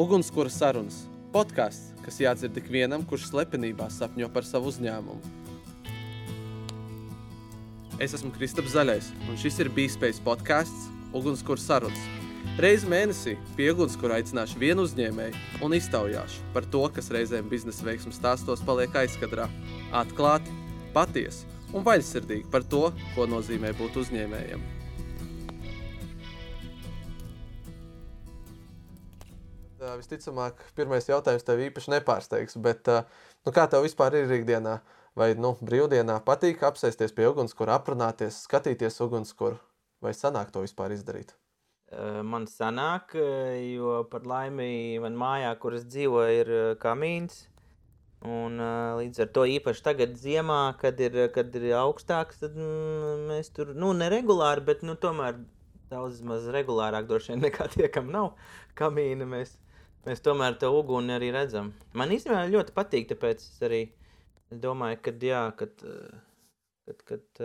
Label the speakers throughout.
Speaker 1: Ugunskura sarunas - podkāsts, kas jādzird ikvienam, kurš slepenībā sapņo par savu uzņēmumu. Es esmu Kristaps Zaļais, un šis ir bijspējas podkāsts Ugunskura sarunas. Reizi mēnesī pie ugunskura aicināšu vienu uzņēmēju un iztaujāšu par to, kas reizēm biznesa veiksmju stāstos paliek aizkadrā. Atklāti, patiesi un vaļsirdīgi par to, ko nozīmē būt uzņēmējam. Visticamāk, pirmais jautājums tev īpaši nepārsteigs, bet uh, nu, kā tev vispār ir ikdienā vai nu, brīvdienā patīk apsēsties pie ugunskura, aprunāties, skatīties ugunskura, vai sanāk to vispār izdarīt?
Speaker 2: Uh, man sanāk, jo par laimi man mājā, kur es dzīvoju, ir kamīns. Un, līdz ar to īpaši tagad, ziemā, kad ir, kad ir augstāks, tad mm, mēs tur nu, neregulāri, bet nu, tomēr daudz maz regulārāk droši vien nekā tie, kam nav kamīna. Mēs, mēs tomēr to uguni arī redzam. Man īstenībā ļoti patīk, tāpēc es arī domāju, ka jā, kad, kad, kad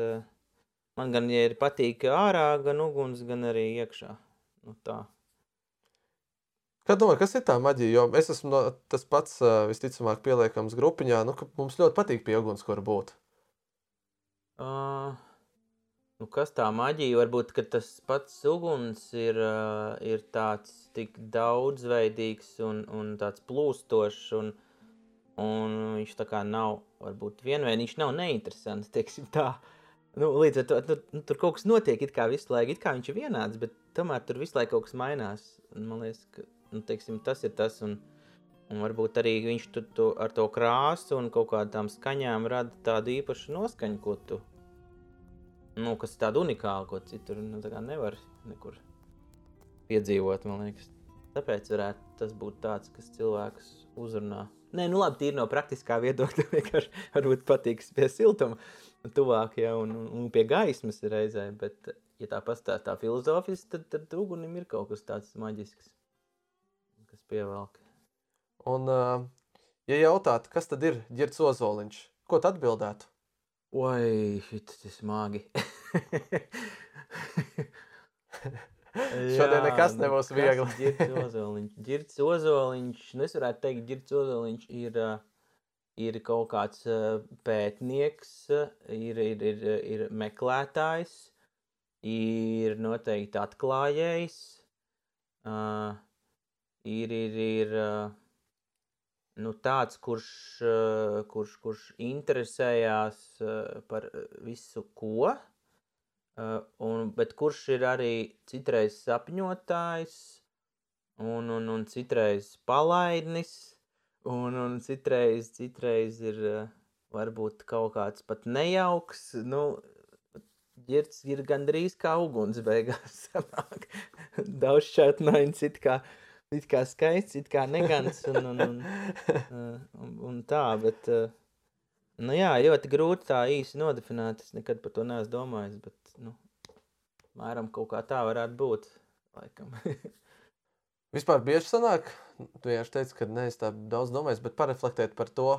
Speaker 2: man gan ja ir patīk ārā, gan uguns, gan arī iekšā. Nu, tā.
Speaker 1: Kā domā, kas ir tā maģija? Jo es esmu no, tas pats, visticamāk, pieliekams grupiņā, nu, ka mums ļoti patīk pie ugunskura būt.
Speaker 2: Uh, nu kas tā maģija? Varbūt tas pats uguns ir, uh, ir tāds tik daudzveidīgs un, un tāds plūstošs. Un, un viņš tā kā nav, varbūt vienveidīgs, viņš nav neinteresants. Teiksim, tā. Nu, līdz ar to nu, nu, tur kaut kas notiek, it kā visu laiku, it kā viņš ir vienāds, bet tomēr tur visu laiku kaut kas mainās. Un man liekas, ka nu, teiksim, tas ir tas. Un, un varbūt arī viņš tu, tu ar to krāsu un kaut kādām skaņām rada tādu īpašu noskaņu, ko tu, nu, kas ir tāda unikāla, ko citur nu, nevar nekur piedzīvot. Tāpēc varētu tas būt tāds, kas cilvēkus uzrunā. Nē, nu labi, tīri no praktiskā viedokļa vienkārši varbūt patiks pie siltuma tuvāk, ja, un, un pie gaismas reizē, bet, ja tā pastāv tā filozofiski, tad, tad ugunim ir kaut kas tāds maģisks kas pievelk.
Speaker 1: Un, ja jautātu, kas tad ir ģērbs ozoliņš, ko tad atbildētu?
Speaker 2: Oi, tas ir smagi.
Speaker 1: Šodien nekas nu, nebūs viegli.
Speaker 2: Girts ozoliņš. Girts ozoliņš, nu es varētu teikt, girts ozoliņš ir, ir kaut kāds pētnieks, ir, ir, ir, ir meklētājs, ir noteikti atklājējs. Uh, ir, ir, ir nu, tāds, kurš, kurš, kurš interesējās par visu ko, un, bet kurš ir arī citreiz sapņotājs, un, un, un citreiz palaidnis, un, un citreiz, citreiz ir varbūt kaut kāds pat nejauks. Nu, Girts ir gandrīz kā uguns beigās. Daudz šķētnains it kā. Uh, it kā skaists, it kā negants un, un, un, un, un tā, bet, nu jā, ļoti grūti tā īsi nodefinēt, es nekad par to neesmu domājis, bet, nu, mēram kaut kā tā varētu būt, laikam.
Speaker 1: Vispār bieži sanāk, tu jau teici, ka neesi tā daudz domājis, bet pareflektēt par to,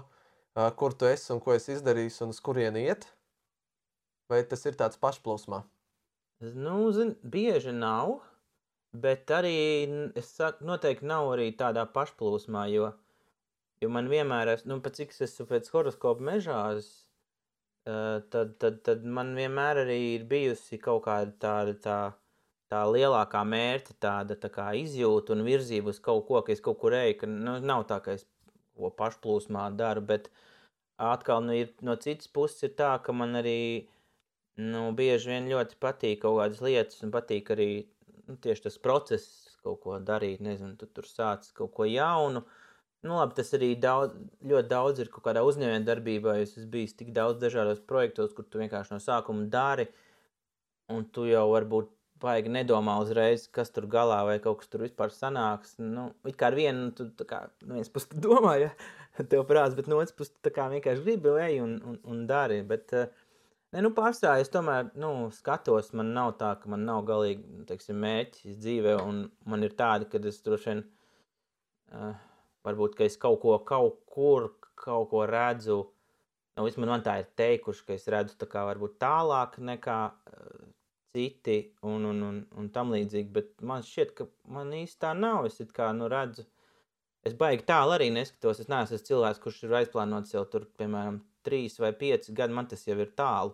Speaker 1: kur tu esi un ko esi izdarījis un uz kurieni iet, vai tas ir tāds pašplūsmā?
Speaker 2: Nu, zin, bieži nav, Bet arī es saku, noteikti nav arī tādā pašplūsmā, jo, jo man vienmēr, es, nu, pat cik es esmu pēc horoskopa mežās, uh, tad, tad, tad man vienmēr arī ir bijusi kaut kāda tāda tā, tā lielākā mērķa, tāda tā kā izjūta un virzība uz kaut ko, ka es kaut kur eju, ka nu, nav tā, ka es ko pašplūsmā daru, bet atkal nu, ir, no citas puses ir tā, ka man arī nu, bieži vien ļoti patīk kaut kādas lietas un patīk arī nu, tieši tas process, kaut ko darīt, nezinu, tu tur sācis kaut ko jaunu. Nu, labi, tas arī daudz, ļoti daudz ir kaut kādā uzņēmējā darbībā. Es bijis tik daudz dažādos projektos, kur tu vienkārši no sākuma dari, un tu jau varbūt baigi nedomā uzreiz, kas tur galā vai kaut kas tur vispār sanāks. Nu, it kā ar vienu, tu kā, no vienas puses domā, ja tev prāts, bet no otras puses tu kā vienkārši gribi ej un, un, un dari. Bet, uh, Ne, nu, pārstāvju es tomēr nu, skatos, man nav tā, ka man nav galīgi nu, teiksim, mērķis dzīvē, un man ir tādi, ka es droši vien, uh, varbūt, ka es kaut ko, kaut kur, kaut ko redzu, nu, vismaz man tā ir teikuši, ka es redzu tā kā varbūt tālāk nekā uh, citi un, un, un, un tam līdzīgi, bet man šķiet, ka man īsti tā nav, es kā, nu, redzu, es baigi tālu arī neskatos. Es neesmu cilvēks, kurš ir aizplānojis sev tur, piemēram, trīs vai pieci gadi. Man tas jau ir tālu.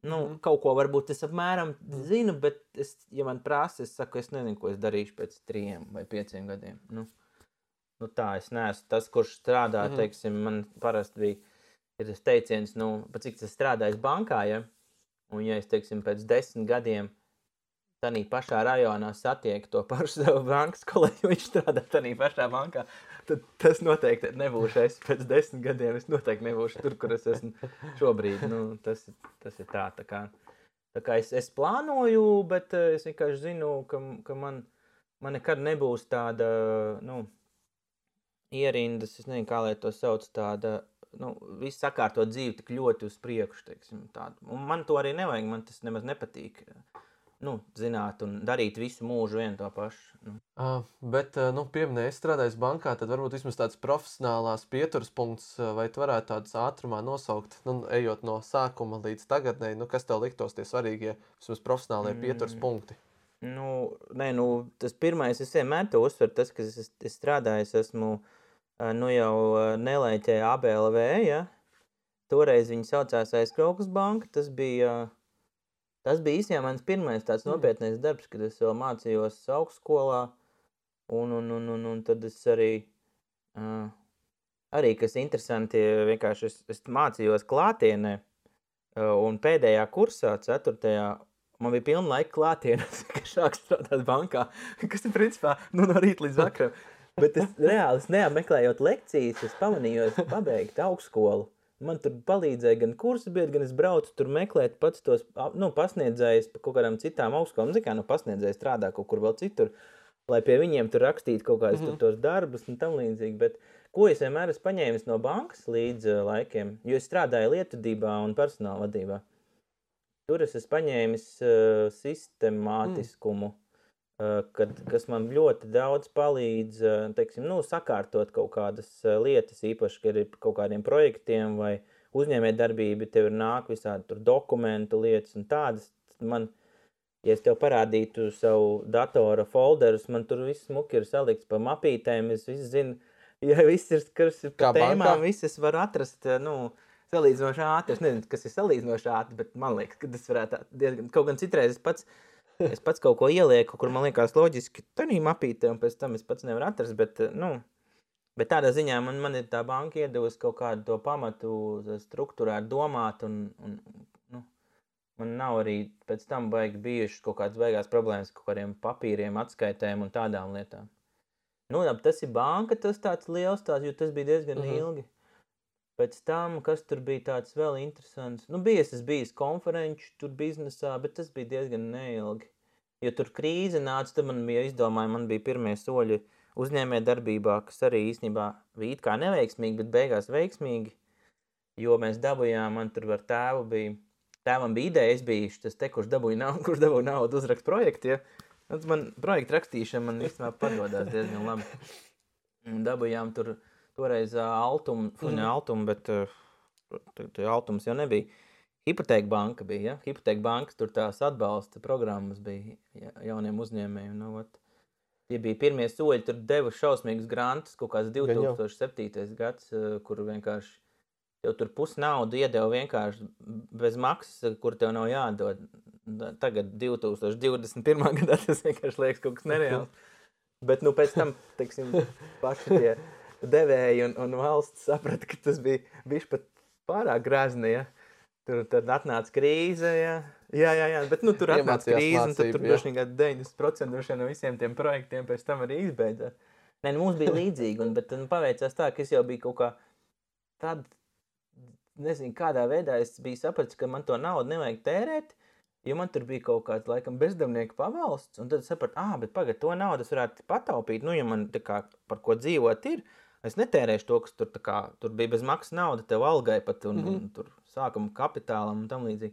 Speaker 2: Nu, mm. Kaut ko varbūt es apmēram zinu, bet, es, ja man prasa, es saku, es nezinu, ko es darīšu pēc trim vai pieciem gadiem. Nu, nu tā, es neesmu tas, kurš strādā, mm. teiksim, man parasti bija ir tas teiciens, nu, cik tas strādājis bankā, ja? un ja es, teiksim, pēc desmit gadiem tādā pašā rajonā satieku to pašu savu bankas kolēģi, viņš strādā tādā pašā bankā, tad tas noteikti nebūs es pēc desmit gadiem. Es noteikti nebūšu tur, kur es esmu šobrīd. Nu, tas, tas ir tā, tā kā, tā kā es, es plānoju, bet eh, es vienkārši zinu, ka, ka man, man nekad nebūs tāda, nu, ierindas, es nezinu, kā lai to sauc, tāda nu, viss sakārto dzīvi tik ļoti uz priekšu. Teiksim, tādu. un man to arī nevajag, man tas nemaz nepatīk. Nu, zināt, un darīt visu mūžu vienu to pašu. Nu.
Speaker 1: Uh, bet, uh, nu, pieminēju, es strādāju bankā, tad varbūt vismaz tāds profesionālās pieturas punkts, vai tu varētu tādus ātrumā nosaukt, nu, ejot no sākuma līdz tagadnei, nu, kas tev liktos tie svarīgie, vismaz profesionālie mm. pieturas punkti?
Speaker 2: Nu, nē, nu, tas pirmais, es vienmēr to uzsveru, tas, ka es, es strādāju, es esmu uh, nu jau nelaiķēja ABLV, ja? Toreiz viņi saucās aizkraukas banka, tas bija, tas bija īstenībā mans pirmais tāds mm. nopietnais darbs, kad es vēl mācījos augstskolā, un, un, un, un, un tad es arī, uh, arī, kas interesanti, vienkārši es, es mācījos klātienē, uh, un pēdējā kursā, ceturtajā, man bija pilna laika klātienē, ka šāk strādāt bankā, kas ir principā nu, no rīta līdz vakaram. Bet es reāli es neapmeklējot lekcijas, es pamanīju, es pabeigtu augstskolu. Man tur palīdzēja gan kursu biedri, gan es braucu tur meklēt pats tos nu, pasniedzējus pa kaut kādām citām augstskolām. Zinu, kā nu, pasniedzēji strādā kaut kur vēl citur, lai pie viņiem tur rakstītu kaut kādus mm -hmm. tos darbus un tam līdzīgi. Bet ko es vienmēr esmu paņēmis no bankas līdz uh, laikiem, jo es strādāju lietvedībā un personāla vadībā. Tur es esmu paņēmis uh, sistemātiskumu. Mm kad, kas man ļoti daudz palīdz teiksim, nu, sakārtot kaut kādas lietas, īpaši, kad ir kaut kādiem projektiem vai uzņēmējdarbība, tev ir nāk visādi dokumentu lietas un tādas. Man, ja es tev parādītu savu datora folderus, man tur viss smuki ir salikts pa mapītēm, es visu zinu, ja viss ir, ir pa tēmām, visas var atrast, nu, salīdzinoši ātri. Es nezinu, kas ir salīdzinoši ātri, bet man liekas, ka tas varētu diezgan, kaut gan citreiz es pats es pats kaut ko ielieku, kur man liekas loģiski, tādā mapītē, un pēc tam es pats nevaru atrast. Bet, nu, bet tādā ziņā man, man ir tā banka iedavusi kaut kādu to pamatu, struktūrēt, domāt. Un, un, nu, man nav arī pēc tam baigi bijušas kaut kādas beigās problēmas ar kaut kādiem papīriem, atskaitēm un tādām lietām. Nu, jā, tas ir banka, tas tāds liels tāds, jo tas bija diezgan uh mhm. -huh. ilgi. Pēc tam, kas tur bija tāds vēl interesants, nu, bija es bijis konferenču tur biznesā, bet tas bija diezgan neilgi. Jo tur krīze nāca, tad man bija izdomāja, man bija pirmie soļi uzņēmē darbībā, kas arī īstenībā bija it kā neveiksmīgi, bet beigās veiksmīgi, jo mēs dabujām, man tur ar tēvu bija, tēvam bija ideja, es biju tas te, kurš dabūja naudu, kurš dabūja naudu uzrakst projektu, ja. Un man projektu rakstīšana man īstenībā padodas diezgan labi. Un dabujām tur toreiz uh, Altum, mm. ne Altum, bet uh, Altums jau nebija. Hipoteka banka bija, ja? Hipoteka banka, tur tās atbalsta programmas bija ja, jauniem uzņēmējiem. Nu, vat. Tie bija pirmie soļi, tur deva šausmīgus grantus, kaut kāds 2007. gads, kur vienkārši jau tur pusi naudu iedeva vienkārši bez maksas, kur tev nav jādod. Tagad, 2021. gadā, tas vienkārši liekas kaut kas nereāls. Bet, nu, pēc tam, teiksim, paši tie devēji un, un valsts saprata, ka tas bija bijis pat pārāk grazni. Ja? Tur tad atnāca krīze. Ja? Jā, jā, jā, bet nu, tur atnāca krīze, un tad tur droši vien 90% no visiem tiem projektiem pēc tam arī izbeidzās. Nē, nu, mums bija līdzīgi, un, bet nu, paveicās tā, ka es jau biju kaut kā tāda, nezinu, kādā veidā es biju sapratis, ka man to naudu nevajag tērēt, Jo man tur bija kaut kāds, laikam, bezdarbnieka pavalsts, un tad es sapratu, ah, bet pagaidi, to naudu es varētu pataupīt. Nu, ja man tā kā par ko dzīvot ir, Es netērēšu to, kas tur, kā, tur bija bez maksas nauda, tev algai pat un, mm -hmm. un tur sākuma kapitālam un tam līdzīgi.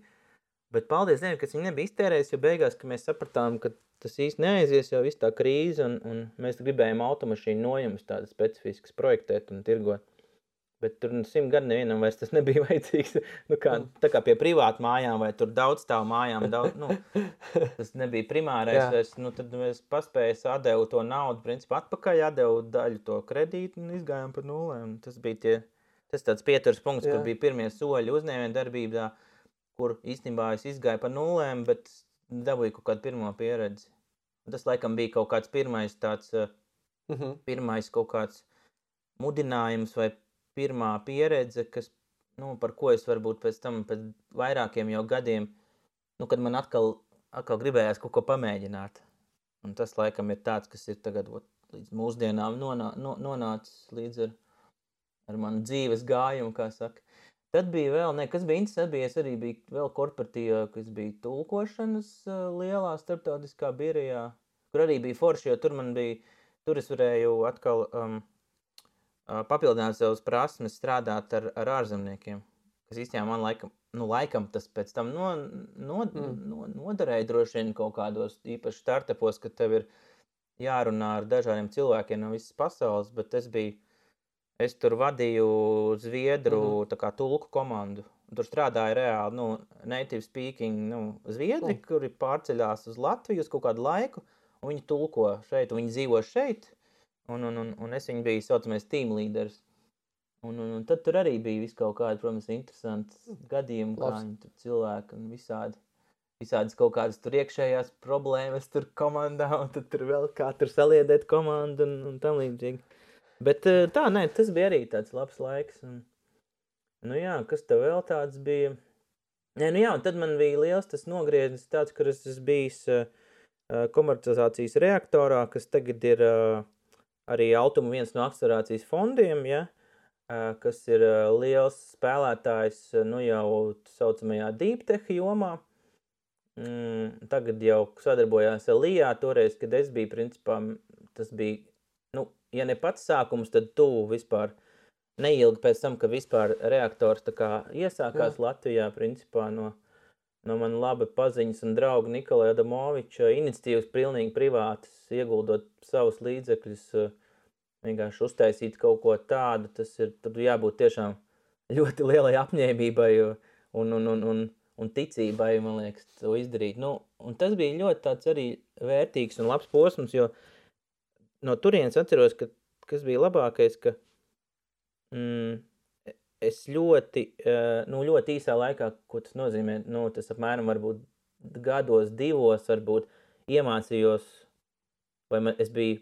Speaker 2: Bet paldies Dievam, ka viņi nebija iztērējuši, jo beigās, mēs sapratām, ka tas īsti neaizies jau viss tā krīze, un, un mēs gribējām automašīnu nojumus tādas specifiskas projektēt un tirgot. Bet tur nu, simt gadu nevienam vairs tas nebija vajadzīgs. Nu, kā, tā kā pie privātu mājām vai tur daudz stāvu mājām, daudz, nu, tas nebija primārais. Vairs, nu, tad mēs paspējām, atdevu to naudu, principā atpakaļ, atdevu daļu to kredītu un izgājām par nulēm. Tas bija tie, tas tāds pieturas punkts,
Speaker 1: Jā.
Speaker 2: kur bija pirmie soļi uzņēmē darbībā, kur īstenībā es izgāju par nulēm, bet dabūju kaut kādu pirmo pieredzi. Tas laikam bija kaut kāds pirmais tāds. Uh,
Speaker 1: Mhm.
Speaker 2: pirmais kaut kāds mudinājums vai pirmā pieredze, kas, nu, par ko es varbūt pēc tam, pēc vairākiem jau gadiem, nu, kad man atkal, atkal gribējās kaut ko pamēģināt. Un tas laikam ir tāds, kas ir tagad ot, līdz mūsdienām nonā, no, nonācis līdz ar, ar manu dzīves gājumu, kā saka. Tad bija vēl, ne, kas bija interesanti, bija, arī biju vēl korporatīvā, kas bija tulkošanas lielā starptautiskā birojā, kur arī bija forši, jo tur man bija, tur es varēju atkal um, papildināt savas prasmes strādāt ar, ar ārzemniekiem, kas īstenībā man laikam, nu, laikam tas pēc tam no, no,
Speaker 1: Mm.
Speaker 2: no, noderēja droši vien kaut kādos īpaši startupos, ka tev ir jārunā ar dažādiem cilvēkiem no visas pasaules, bet es biju, es tur vadīju Zviedru mm -hmm. tulku komandu. Tur strādāja reāli nu, native speaking nu, zviedri,
Speaker 1: mm.
Speaker 2: kuri pārceļās uz Latviju uz kaut kādu laiku, un viņi tulko šeit, un viņi dzīvo šeit. Un, un, un, un es viņu biju saucamais team leaders. Un, un, un tad tur arī bija vis kaut kādi, protams, interesanti gadījumi, kā
Speaker 1: Labs.
Speaker 2: viņi tur cilvēki un visādi. Visādas kaut kādas tur iekšējās problēmas, tur komandā, un tad tur vēl kā tur saliedēt komandu un, un tam līdzīgi. Bet eh, tā, nē, tas bija arī tāds labs laiks. Un, nu jā, kas tev vēl tāds bija? Nē, nu jā, un tad man bija liels tas nogrieznis tāds, kur es esmu bijis uh, komercializācijas reaktorā, kas tagad ir uh, arī Altuma viens no akcelerācijas fondiem, ja, kas ir liels spēlētājs nu jau tā saucamajā deep tech jomā. Mm, tagad jau sadarbojās ar Lijā, toreiz, kad es biju, principā, tas bija, nu, ja ne pats sākums, tad tu vispār neilgi pēc tam, ka vispār reaktors tā kā iesākās Jā. Latvijā, principā, no, no man laba paziņas un drauga Nikolai Adamoviča iniciatīvas pilnīgi privātas, ieguldot savus līdzekļus, eh, vienkārši uztaisīt kaut ko tādu, tas ir, jābūt tiešām ļoti lielai apņēmībai un, un, un, un, un ticībai, man liekas, to izdarīt. Nu, un tas bija ļoti tāds arī vērtīgs un labs posms, jo no turienes atceros, ka kas bija labākais, ka mm, es ļoti, eh, nu, ļoti īsā laikā, ko tas nozīmē, nu, tas apmēram varbūt gados, divos, varbūt iemācījos, vai man, es biju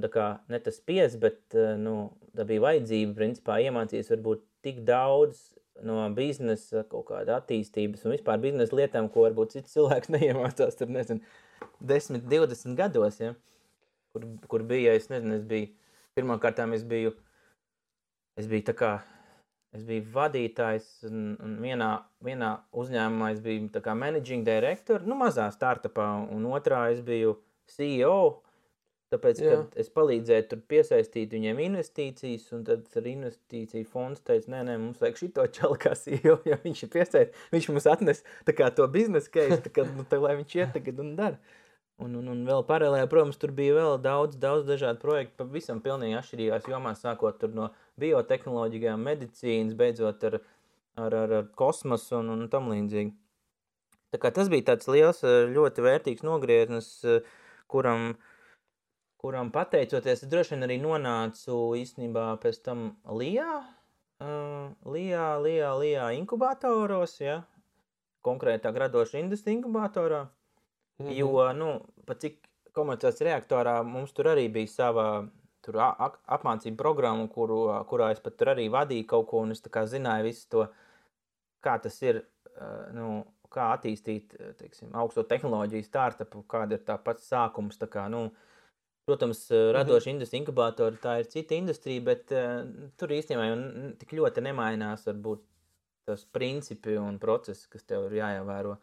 Speaker 2: tā kā ne tas spies, bet eh, nu, tā bija vajadzība, principā, iemācīties varbūt tik daudz no biznesa, kaut kāda attīstības un vispār biznesa lietām, ko varbūt cits cilvēks neiemācās tur, nezinu, 10, 20 gados, ja? kur, kur bija, es nezinu, es biju, pirmkārtām es biju, es biju tā kā, es biju vadītājs un, un vienā, vienā uzņēmumā es biju kā managing director, nu mazā startupā, un otrā es biju CEO, Tāpēc,
Speaker 1: Jā.
Speaker 2: kad es palīdzēju tur piesaistīt viņiem investīcijas, un tad ar investīciju fonds teica, nē, nē, mums vajag šito čalu, kā CEO, ja viņš ir piesaistīts, viņš mums atnes kā to biznesa case, kā, nu, tā, lai viņš iet tagad un dara. Un, un, un vēl paralēli, protams, tur bija vēl daudz, daudz dažādu projektu, pavisam pilnīgi atšķirīgās jomās, sākot no biotehnoloģijām, medicīnas, beidzot ar, ar, ar, ar kosmosu un, un tam līdzīgi. Tā kā tas bija tāds liels, eh, ļoti vērtīgs nogrieznis, eh, kuram, kuram pateicoties, es droši vien arī nonācu īstenībā pēc tam Lijā, uh, Lijā, Lijā, Lijā inkubatoros, ja, konkrētāk radoša industrija inkubatorā,
Speaker 1: Mhm.
Speaker 2: jo, nu, pat cik komerciāls reaktorā mums tur arī bija sava tur apmācību programma, kuru, kurā es pat tur arī vadīju kaut ko, un es zināju visu to, kā tas ir, uh, nu, kā attīstīt, teiksim, augsto tehnoloģiju startupu, kāda ir tā pats sākums, tā kā, nu, Protams, radoša industrija inkubatora tā ir cita industrija, bet uh, tur īstenībā jau tik ļoti nemainās varbūt tas principi un procesi, kas tev ir jāievēro.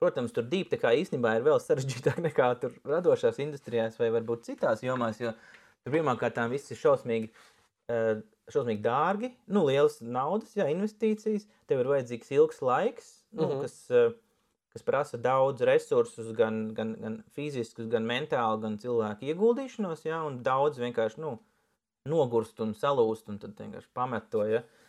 Speaker 2: Protams, tur kā īstenībā ir vēl sarežģītāk nekā tur radošās industrijās vai varbūt citās jomās, jo tur pirmkārt viss ir šausmīgi, uh, šausmīgi dārgi, nu, lielas naudas, jā, investīcijas, tev ir vajadzīgs ilgs laiks, nu, mm. -hmm. kas, uh, kas prasa daudz resursus, gan, gan, gan fiziskus, gan mentāli, gan cilvēku ieguldīšanos, jā, un daudz vienkārši, nu, nogurst un salūst, un tad vienkārši pamet to. Ja? Uh,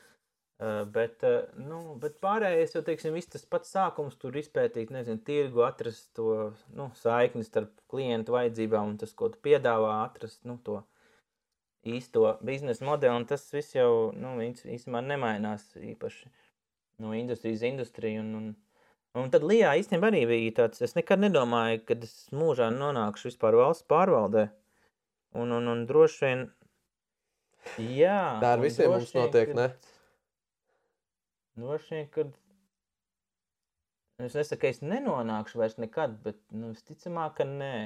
Speaker 2: bet, uh, nu, bet pārējais jau, teiksim, tas pats sākums, tur izpētīt, nezinu, tirgu, atrast to nu, saikni starp klientu vajadzībām un tas, ko tu piedāvā, atrast nu, to īsto biznesa modeli, un tas viss jau, nu, īstenībā nemainās īpaši no industrijas industriju, un, un, un tad Lijā īstenībā arī bija tāds, es nekad nedomāju, kad es mūžā nonākšu vispār valsts pārvaldē, un, un, un droši vien, jā.
Speaker 1: Tā ar visiem mums notiek,
Speaker 2: kad,
Speaker 1: ne?
Speaker 2: Droši vien, kad es nesaku, ka es nenonākšu vairs nekad, bet nu, visticamāk, ka nē.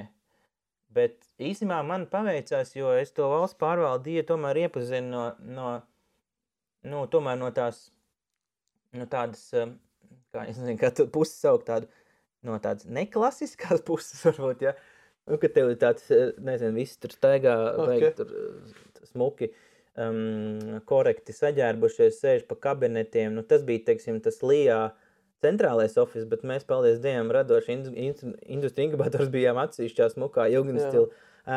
Speaker 2: Bet īstenībā man paveicās, jo es to valsts pārvaldīju, tomēr iepazinu no, no, nu, tomēr no tās, no tādas, um, kā es nezinu, kā tu pusi saukt tādu, no tādas neklasiskās puses varbūt, ja, nu, ka tev tāds, eh, nezinu, viss tur staigā,
Speaker 1: Ok.
Speaker 2: okay. tur eh, smuki, um, korekti saģērbušies, sēž pa kabinetiem. Nu, tas bija teiksim, tas Lijā centrālais office, bet mēs, paldies Dievam, radoši industrija inkubators bijām atsevišķā smukā ilgstila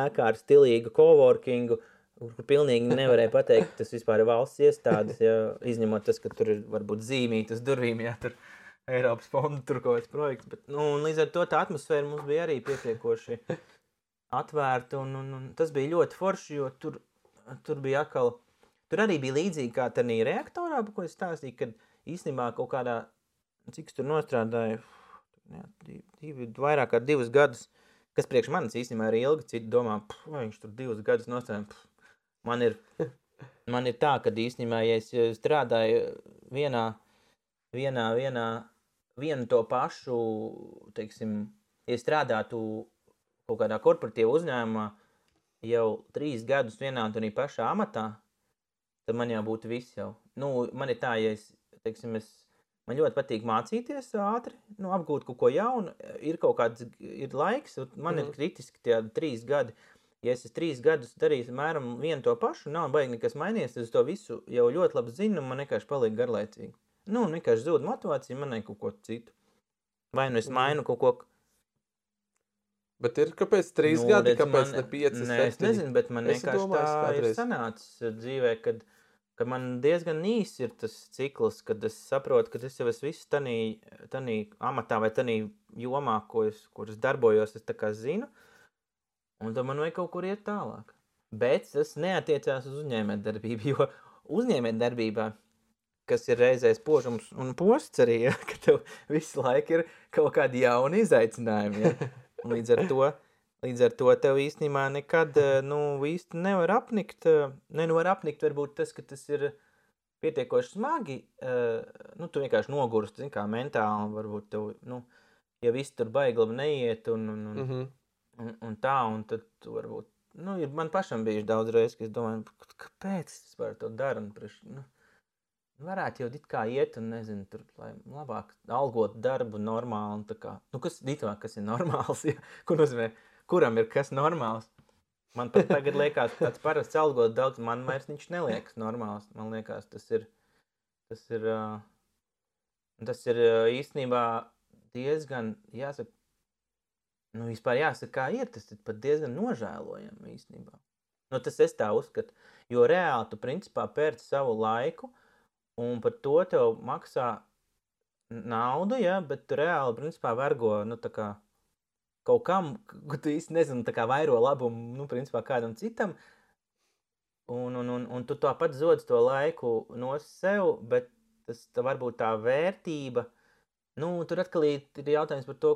Speaker 2: ēkā ar stilīgu coworkingu. Kur pilnīgi nevarēja pateikt, tas vispār ir valsts iestādes, ja, izņemot tas, ka tur ir varbūt zīmītas durvīm, ja tur Eiropas fonda tur kaut kāds projekts. Bet, nu, līdz ar to tā atmosfēra mums bija arī pietiekoši atvērta. Un, un, un tas bija ļoti forši, jo tur, tur bija atkal. Tur arī bija līdzīgi kā tādā reaktorā, par ko es stāstīju, kad īstenībā kaut kādā, cik es tur nostrādāju, jā, divi, vairāk kā divus gadus, kas priekš manis īstenībā ir ilgi, citi domā, "Pf, vai viņš tur divus gadus nostrādāja. Pf, Man ir, man ir tā, ka īstenībā, ja es strādāju vienā, vienā, vienā, vienu to pašu, teiksim, ja strādātu kaut kādā korporatīvā uzņēmumā jau trīs gadus vienā un tādā pašā amatā, tad man jau būtu viss jau. Nu, man ir tā, ja es, teiksim, es, man ļoti patīk mācīties ātri, nu, apgūt kaut ko jaunu, ir kaut kāds, ir laiks, un man mm.
Speaker 1: Mhm.
Speaker 2: ir kritiski tie trīs gadi. Ja es trīs gadus darījis apmēram vienu to pašu, nav baigi nekas mainījies, tad es to visu jau ļoti labi zinu, un man vienkārši paliek garlaicīgi. Nu, vienkārši zūd motivācija, man ir kaut ko citu. Vai nu es
Speaker 1: Mhm.
Speaker 2: mainu kaut ko,
Speaker 1: Bet ir kāpēc trīs
Speaker 2: Nu,
Speaker 1: gadi,
Speaker 2: redz,
Speaker 1: kāpēc
Speaker 2: man-
Speaker 1: ne pieci?
Speaker 2: Nē, es nezinu, bet man
Speaker 1: Esi
Speaker 2: vienkārši
Speaker 1: domājis
Speaker 2: tā ir
Speaker 1: kādreiz?
Speaker 2: sanācis uh, dzīvē, kad, ka man diezgan īss ir tas cikls, kad es saprotu, ka es jau esmu viss tanī, tanī amatā vai tanī jomā, ko es, kur es darbojos, es tā kā zinu, un tad man vajag kaut kur iet tālāk. Bet tas neatiecās uz uzņēmējdarbību, jo uzņēmējdarbībā, kas ir reizēs požums un posts arī, ja, ka tev visu laiku ir kaut kādi jauni izaicinājumi. Ja. Līdz ar to Līdz ar to tev īstenībā nekad eh, nu, īsti nevar apnikt. eh, Ne, nu apnikt, varbūt tas, ka tas ir pietiekoši smagi. eh, Nu, tu vienkārši nogursti, zini, kā mentāli. Varbūt tev, nu, ja viss tur baigi labi neiet un, un, un,
Speaker 1: Mhm.
Speaker 2: un, un tā, un tad varbūt. Nu, ir man pašam bijuši daudz reizes, ka es domāju, "K- kāpēc es to darīt. un prieš- Nu, varētu jau it kā iet, un nezinu, tur lai labāk algot darbu normāli. Kā, nu, kas, ditvā, kas ir normāls? Ja? Ko nozīmē, kuram ir kas normāls? Man pat tagad liekas, ka tāds parasts algot daudz, man vairs viņš neliekas normāls. Man liekas, tas ir, tas ir, tas ir īstenībā diezgan, jāsaka, nu, vispār jāsaka, kā ir, tas ir pat diezgan nožēlojami īstenībā. Nu, tas es tā uzskatu, jo reāli tu principā pērci savu laiku, un par to tev maksā naudu, ja, bet tu reāli principā vergo, nu, tā kā kaut kam, ko tu īsti nezini, tā kā vairo labumu, nu, principā kādam citam, un, un, un, un tu tāpat zodz to laiku no sev, bet tas tā varbūt tā vērtība, nu, tur atkal ir jautājums par to,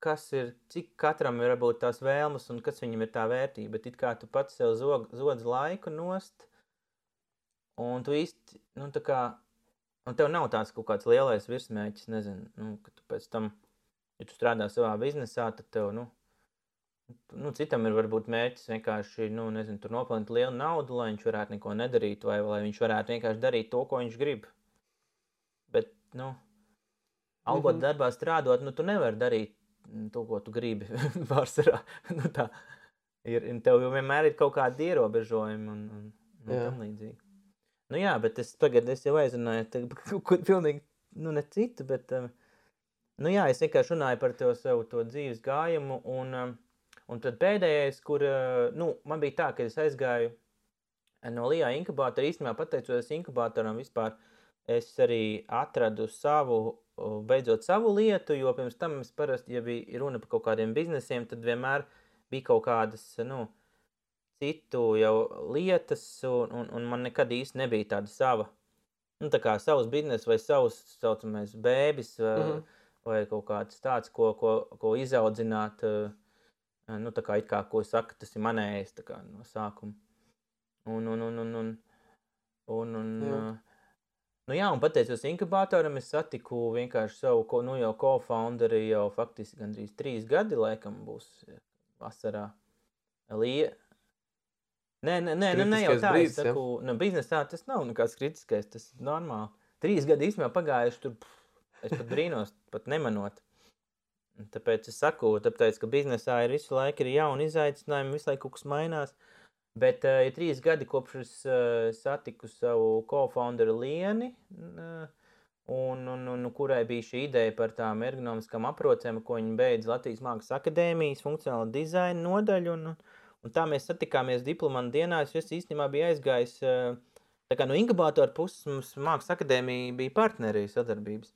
Speaker 2: kas ir, cik katram ir varbūt tās vēlmes un kas viņam ir tā vērtība, bet it kā tu pats sev zog, zodz laiku nost, un tu īsti, nu, tā kā, un tev nav tāds kaut kāds lielais virsmēķis, nezinu, nu, ka tu pēc tam, ja tu strādā savā biznesā, tad tev, nu, nu, citam ir varbūt mērķis vienkārši, nu, nezinu, tur nopelnīt lielu naudu, lai viņš varētu neko nedarīt, vai lai viņš varētu vienkārši darīt to, ko viņš grib. Bet, nu, algot
Speaker 1: Mhm.
Speaker 2: darbā strādāt, nu, tu nevari darīt mm, to, ko tu gribi pārsvarā. nu, tā ir, tev jau vienmēr ir kaut kādi ierobežojumi un, un, un tam līdzīgi. Nu, jā, bet es tagad es jau aizrunāju kaut ko pilnīgi, nu, ne citu, bet, um, nu, jā, es vienkārši runāju par to savu to dzīves gājumu, un, um, un tad pēdējais, kur, uh, nu, man bija tā, ka es aizgāju, no Lijā inkubātora. Īstenībā pateicoties inkubātoram vispār, es arī atradu savu, uh, beidzot savu lietu, jo pirms tam es parasti, ja bija runa par kaut kādiem biznesiem, tad vienmēr bija kaut kādas, nu, citu jau lietas, un, un, un man nekad īsti nebija tāda sava, nu, tā kā savs bizness vai savs, saucamais, bēbis, vai, mm -hmm. vai kaut kāds tāds, ko, ko, ko izaudzināt, uh, nu, tā kā it kā, ko saka, tas ir manējais, tā kā no sākuma. Un, un, un, un, un, un, un uh, nu jā, un pateicos inkubatoram, es satiku vienkārši savu, ko, nu jau co-founderi jau faktiski gandrīz trīs gadi, laikam būs eh, vasarā. Lija. Nē, nē, nē, nu, ne jau tā,
Speaker 1: brīdis,
Speaker 2: es
Speaker 1: ja?
Speaker 2: saku, nu, biznesā tas nav nekas kritiskais, tas ir normāli. Trīs gadi īstenībā pagājuši tur, pff, es pat brīnos, pat nemanot. Tāpēc es saku, tāpēc, ka biznesā ir visu laiku ir jauni izaicinājumi, visu laiku kaut kas mainās. Bet uh, ir trīs gadi, kopš es uh, satiku savu co-founderu Lieni, uh, un, un, un, un kurai bija šī ideja par tām ergonomiskām aprocēm, ko viņa beidza Latvijas Mākslas akadēmijas funkcionāla dizaina nodaļu. Un, un, un tā mēs satikāmies diplomantu dienās, jo es īstenībā biju aizgājis, tā kā no inkubātora puses mums Mākslas akadēmija bija partneri sadarbības.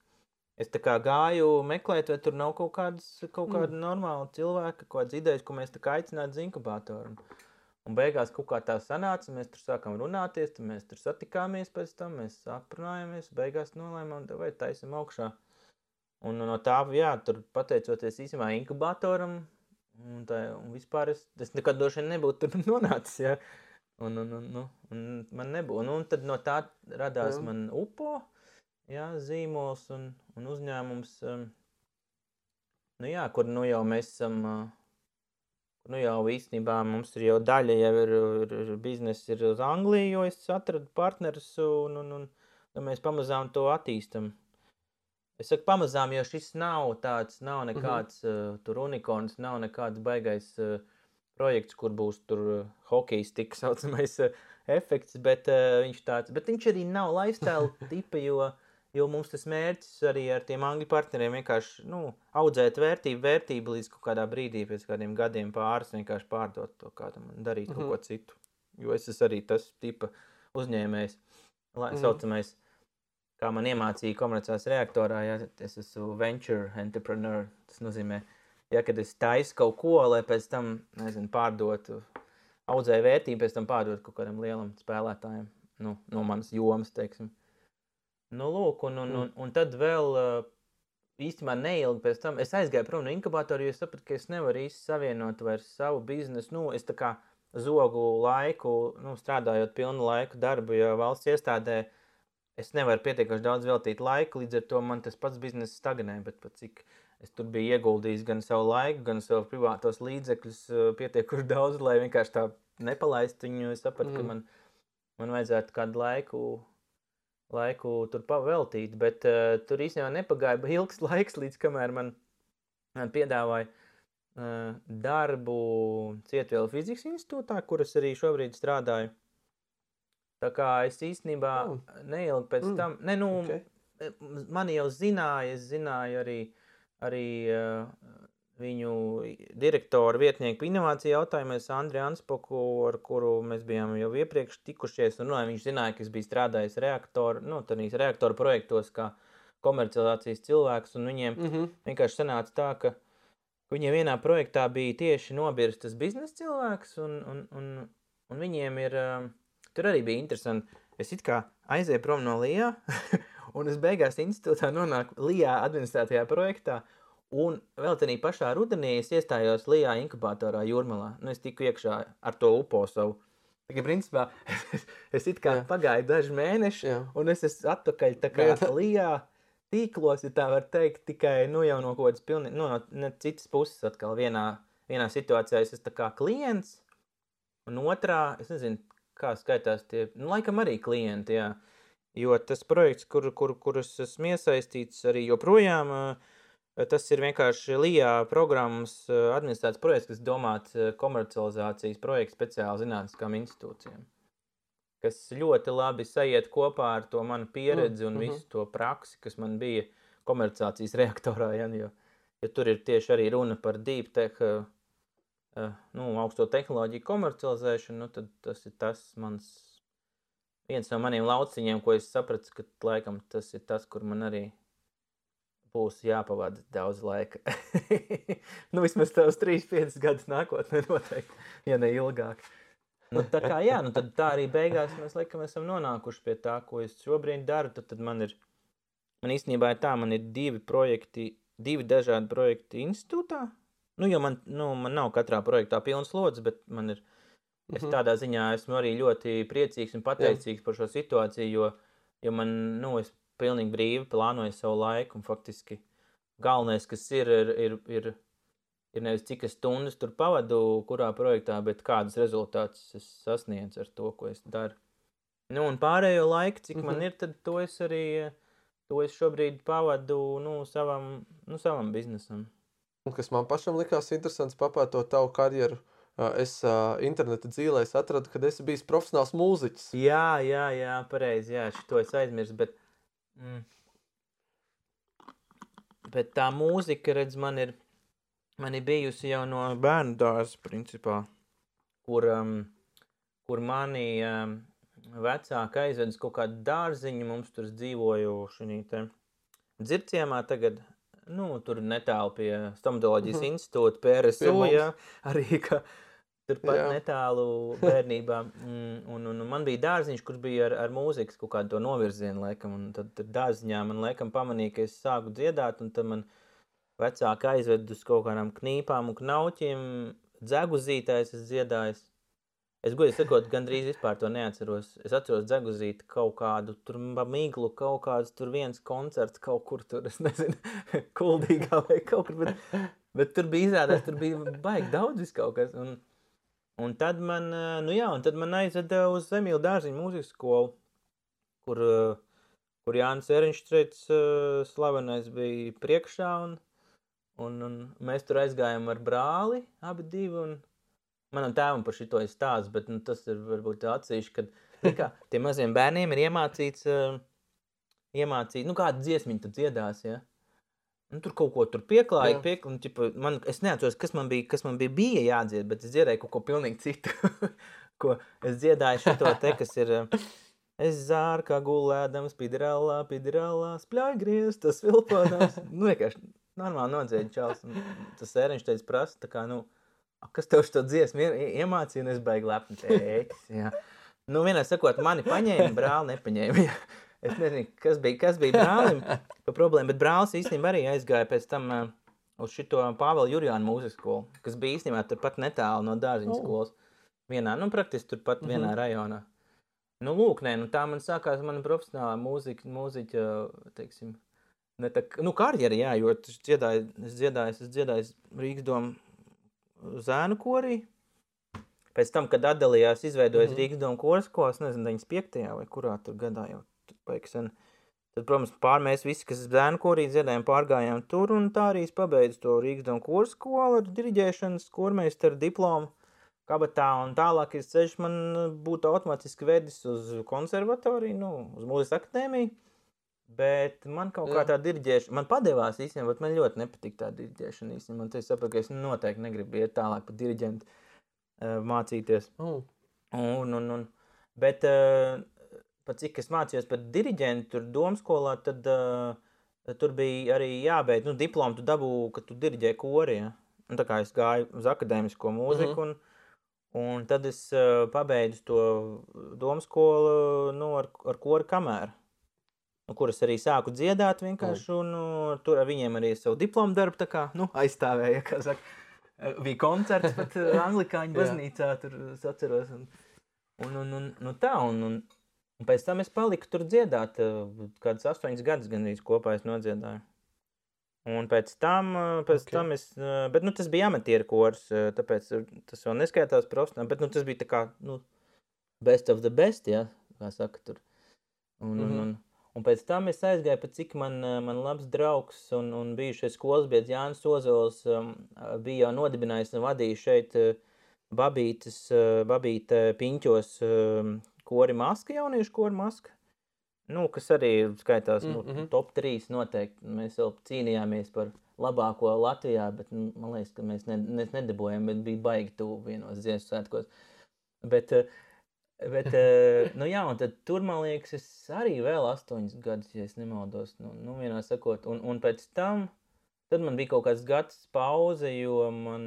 Speaker 2: Es tā kā gāju meklēt, vai tur nav kaut kādas, kaut
Speaker 1: Mm.
Speaker 2: kāda normāla cilvēka, kādas idejas, ko mēs tā kā aicinātu uz inkubātoru. Un, beigās kaut kā tā sanāca, mēs tur sākām runāties, tad mēs tur satikāmies pēc tam, mēs aprunājāmies, beigās nolēmām, vai taisim augšā. Un no tā, jā, tur pateicoties īstenībā inkubātoram, un, tā, un vispār es, es nekad droši vien nebūtu tur nonācis, jā. Un, un, un, un, un man nebūtu. Un, un tad no tā radās
Speaker 1: Jā.
Speaker 2: man upo, jā, zīmols un, un uzņēmums, um, nu jā, kur nu jau mēs esam, uh, nu jau īstenībā mums ir jau daļa, jau ir, ir, ir biznesa ir uz Angliju, jo es atradu partnerus un, un, un, un mēs pamazām to attīstam. Es saku pamazām, jo šis nav tāds, nav nekāds uh -huh. uh, tur unikorns, nav nekāds baigais uh, projekts, kur būs tur uh, hokejs tik saucamais uh, efekts, bet uh, viņš tāds, bet viņš arī nav lifestyle tipa, jo, jo mums tas mērķis arī ar tiem angļu partneriem vienkārši, nu, audzēt vērtību, vērtību līdz kaut kādā brīdī, pēc kādiem gadiem pāris vienkārši pārdot to kādam un darīt -huh.
Speaker 1: Mhm.
Speaker 2: kaut ko citu. Jo es esmu arī tas tipa uzņēmējs, lai
Speaker 1: Mhm.
Speaker 2: saucamais, kā man iemācīja komerciālās reaktorā, ja es esmu venture entrepreneur, tas nozīmē, ja kad es taisu kaut ko, lai pēc tam, nezinu, pārdotu, audzēju vērtību, pēc tam pārdotu kaut kādam lielam spēlētājam, nu, no manas jomas, teiksim. Nu, lūk, un, un, un, un tad vēl uh, īstenībā neilgi pēc tam es aizgāju prom no inkubātora, jo es sapratu, ka es nevaru īsti savienot vairs savu biznesu. Nu, es tā kā zogu laiku, nu, strādājot pilnu laiku darbu, jo valsts iestādē es nevaru pietiekoši daudz veltīt laiku, līdz ar to man tas pats bizness stagnē, bet cik es tur biju ieguldījis gan savu laiku, gan savu privātos līdzekļus uh, pietiekoši daudz, lai vienkārši tā nepalaistu viņu, es sapratu, mm. ka man, man vajadzētu kādu laiku laiku tur paveltīt, bet uh, tur īstenībā nepagāja ilgs laiks, līdz kamēr man, man piedāvāja uh, darbu Cietvielu fizikas institūtā, kur es arī šobrīd strādāju. Tā kā es īstenībā
Speaker 1: Oh.
Speaker 2: neilgi pēc
Speaker 1: Mm,
Speaker 2: tam, ne, nu, okay. mani jau zināja, es zināju arī, arī uh, viņu direktoru vietnieku inovāciju jautājumos, Andriu Anspoku, ar kuru mēs bijām jau iepriekš tikušies. Un, nu, viņš zināja, ka es biju strādājis reaktoru, nu, tādīs reaktoru projektos kā komercializācijas cilvēks, un viņiem
Speaker 1: Mm -hmm.
Speaker 2: vienkārši sanāca tā, ka viņiem vienā projektā bija tieši nobirstas biznesa cilvēks, un, un, un, un viņiem ir, um, tur arī bija interesanti. Es it kā aizēju prom no Lijā, un es beigās institūtā nonāku Lijā administrētajā projektā, un vēl tādā pašā rudenī es iestājos Lijā inkubatorā Jūrmalā. Nu, es tiku iekšā ar to upo savu. Tā principā es it kā
Speaker 1: Jā.
Speaker 2: pagāju daži mēneši,
Speaker 1: Jā.
Speaker 2: un es esmu atpakaļ kā. Lijā tīklos, ja tā var teikt, tikai nu, jau no kaut kādas pilnīgi nu, no citas puses. Atkal vienā, vienā situācijā es esmu klients, un otrā, es nezinu, kā skaitās tie, nu, laikam arī klienti. Jā. Jo tas projekts, kur, kur, kur es esmu iesaistīts, arī joprojām. Tas ir vienkārši LIBE programmas administrēts projekts, kas domāts komercializācijas projekts speciāli zinātniskām institūcijām. Kas ļoti labi sajiet kopā ar to manu pieredzi
Speaker 1: Mm,
Speaker 2: un
Speaker 1: mhm.
Speaker 2: visu to praksi, kas man bija komercializācijas reaktorā. Ja, jo, jo tur ir tieši arī runa par deep tech, nu, augsto tehnoloģiju komercializēšanu, nu, tad tas ir tas mans viens no maniem lauciņiem, ko es sapratu, ka laikam tas ir tas, kur man arī būs jāpavada daudz laika. nu, vismaz tās 3-5 gadus nākotnē noteikti, ja ne ilgāk. Nu, tā kā jā, nu tā arī beigās mēs laikam esam nonākuši pie tā, ko es šobrīd daru. Tad, tad man ir, man īstenībā ir tā, man ir divi projekti, divi dažādi projekti institūtā. Nu, jo man, nu, man nav katrā projektā pilns slodzes, bet man ir, es
Speaker 1: Mhm.
Speaker 2: tādā ziņā esmu arī ļoti priecīgs un pateicīgs par šo situāciju, jo, jo man, nu, es pilnīgi brīvi plānoju savu laiku un faktiski galvenais, kas ir, ir, ir, ir, ir nevis cik stundas tur pavadu, kurā projektā, bet kādus rezultātus es sasniedzu ar to, ko es daru. Nu, un pārējo laiku, cik mm -hmm. man
Speaker 1: Mhm.
Speaker 2: ir, tad to es arī, to es šobrīd pavadu, nu, savam, nu, savam biznesam.
Speaker 1: Kas man pašam likās interesants, papētot tavu karjeru, es interneta dzīvēs atradu, ka esi bijis profesionāls mūziķis.
Speaker 2: Jā, jā, jā, pareizi, jā, šito es aizmirsu, bet, mm, bet tā mūzika, redz, man ir, man ir bijusi jau no bērnu dārza, principā, kur, um, kur mani um, vecāki aizved uz kaut kādu dārziņu, mums tur dzīvoju šī dzirciemā tagad, nu, tur netālu pie stomatoloģijas
Speaker 1: Mhm.
Speaker 2: institūta, PRSU, jā, arī, ka turpat
Speaker 1: Jā.
Speaker 2: netālu bērnībā, mm, un, un, un man bija dārziņš, kurš bija ar, ar mūzikas kaut kādu to novirzienu, laikam, un tad, tad dārziņā man, laikam, pamanīja, ka es sāku dziedāt, un tad man vecāki aizved uz kaut kādām knīpām un knauķiem, dzeguzītājs es dziedājis. Es godīgi sakot, gandrīz vispār to neatceros. Es atceros dzeguzīti kaut kādu, tur miglu, kaut kāds tur viens koncerts kaut kur tur, es nezinu, kuldīgā vai kaut kur, bet, bet tur bija izrādās, tur bija baigi daudz kaut kas. Un, un tad man, eh, nu jā, un tad man aizveda uz Zemīlu dārziņu mūzikas skolu, kur, eh, kur Jānis Eriņštrēts slavenais bija priekšā, un, un, un mēs tur aizgājām ar brāli, abi divi, un manam tēvam par šito ir stāsts, bet nu, tas ir varbūt atsevišķi, kad zini kā, tiem maziem bērniem ir iemācīts, uh, iemācīt, nu kādu dziesmiņu tu dziedās, ja? Nu, tur kaut ko tur pieklāja,
Speaker 1: Jā.
Speaker 2: piek, un, ķipa, man, es neatceros, kas man bija, kas man bija, bija jādzied, bet es dziedāju kaut ko pilnīgi citu, ko es dziedāju šito te, kas ir, uh, es zāru, kā gulēdams, pidirālā, pidirālā, spļauj griez, tas vilpodams, nu, vienkārši normāli nodzied čals, un tas ēriņš teica prasa, tā kā, nu, "A, kas tev šo dziesmu ie- ie- iemācīja, un es teiks, jā. Nu, vienā sakot, mani paņēma, brāli nepaņēma, jā. Es nezinu, kas bija, kas bija brālim pa problēmu, bet brālis īstenībā arī aizgāja pēc tam uh, uz šito Pāvela Jurjānu mūzikas skolu, kas bija īstenībā turpat netālu no dārziņa
Speaker 1: Oh.
Speaker 2: skolas. Vienā, nu, praktiski turpat
Speaker 1: Mhm.
Speaker 2: vienā rajonā. Nu, lūk, nē, nu, tā man sākās mana profesionālā mūzika, mūziķa, teiksim, ne tā, nu, karjera, jā, jo es dziedāju, es dziedāju, es dziedāju Rīgas domu zēnu korī. Pēc tam, kad atdalījās, izveidojās mm. -hmm. Rīgas domu koras, ko es nezinu, 95. vai kurā tur gadā jau tur baigi sen. Tad, protams, pār mēs visi, kas zēnu korī dziedājām, pārgājām tur, un tā arī es pabeidzu to Rīgas domu koras skolu ar diriģēšanas kormeistaru diplomu kabatā, un tālāk ir ceļš man būtu automātiski vedis uz konservatoriju, nu, uz mūzikas akadēmiju. Bet man kaut kā tā diriģēšana, man padevās īstenībā, bet man ļoti nepatīk tā diriģēšana. Īstenībā man tas saprot, ka es noteikti negribu iet tālāk par diriģentu uh, mācīties.
Speaker 1: Oh.
Speaker 2: Un, un, un, bet, uh, pat cik es mācījos par diriģentu tur domskolā, tad uh, tur bija arī jābeidz, nu, diplomu tu dabū, ka tu diriģē kori, ja? Un tā kā es gāju uz akadēmisko mūziku,
Speaker 1: Mhm.
Speaker 2: un, un tad es uh, pabeidzu to domskolu, nu, ar, ar kori kamēru. Nu, kuras arī sāku dziedāt vienkārši, un uh, tur ar viņiem arī savu diplomu darbu tā kā, nu, aizstāvēja, kā saka. Uh, Bija koncerts pat uh, Anglikāņu baznīcā, tur es atceros. Un, un, un, un, nu tā, un, un, un pēc tam es paliku tur dziedāt, kādus astoņus gadus gandrīz kopā es nodziedāju. Un pēc tam, pēc
Speaker 1: Ok.
Speaker 2: okay. tam es, bet nu, tas bija amatieru kurs, tāpēc tas vēl neskaitās profesionāli, bet nu, tas bija tā kā, nu, best of the best, ja, kā saka tur. Un, mm
Speaker 1: Mhm.
Speaker 2: -hmm. un, un, un pēc tam es aizgāju, pat cik man, uh, man labs draugs un, un bijušais skolas biedrs Jānis Ozols um, uh, bija jau nodibinājis un vadījis šeit uh, Babītes, uh, Babīte Piņķos um, kori maska, jauniešu kori maska. Nu, kas arī skaitās mm. -hmm. top 3 noteikti. Mēs vēl cīnījāmies par labāko Latvijā, bet nu, man liekas, ka mēs, ne, nedabūjām, bet bija baigi tuvu vienos Ziemassvētkos. Bet, eh, Bet, uh, nu jā, un tur, man liekas, es arī vēl astoņus gadus, ja nemaldos, nu, nu vienā sakot, un, un pēc tam, man bija kaut kāds gads pauze, jo man,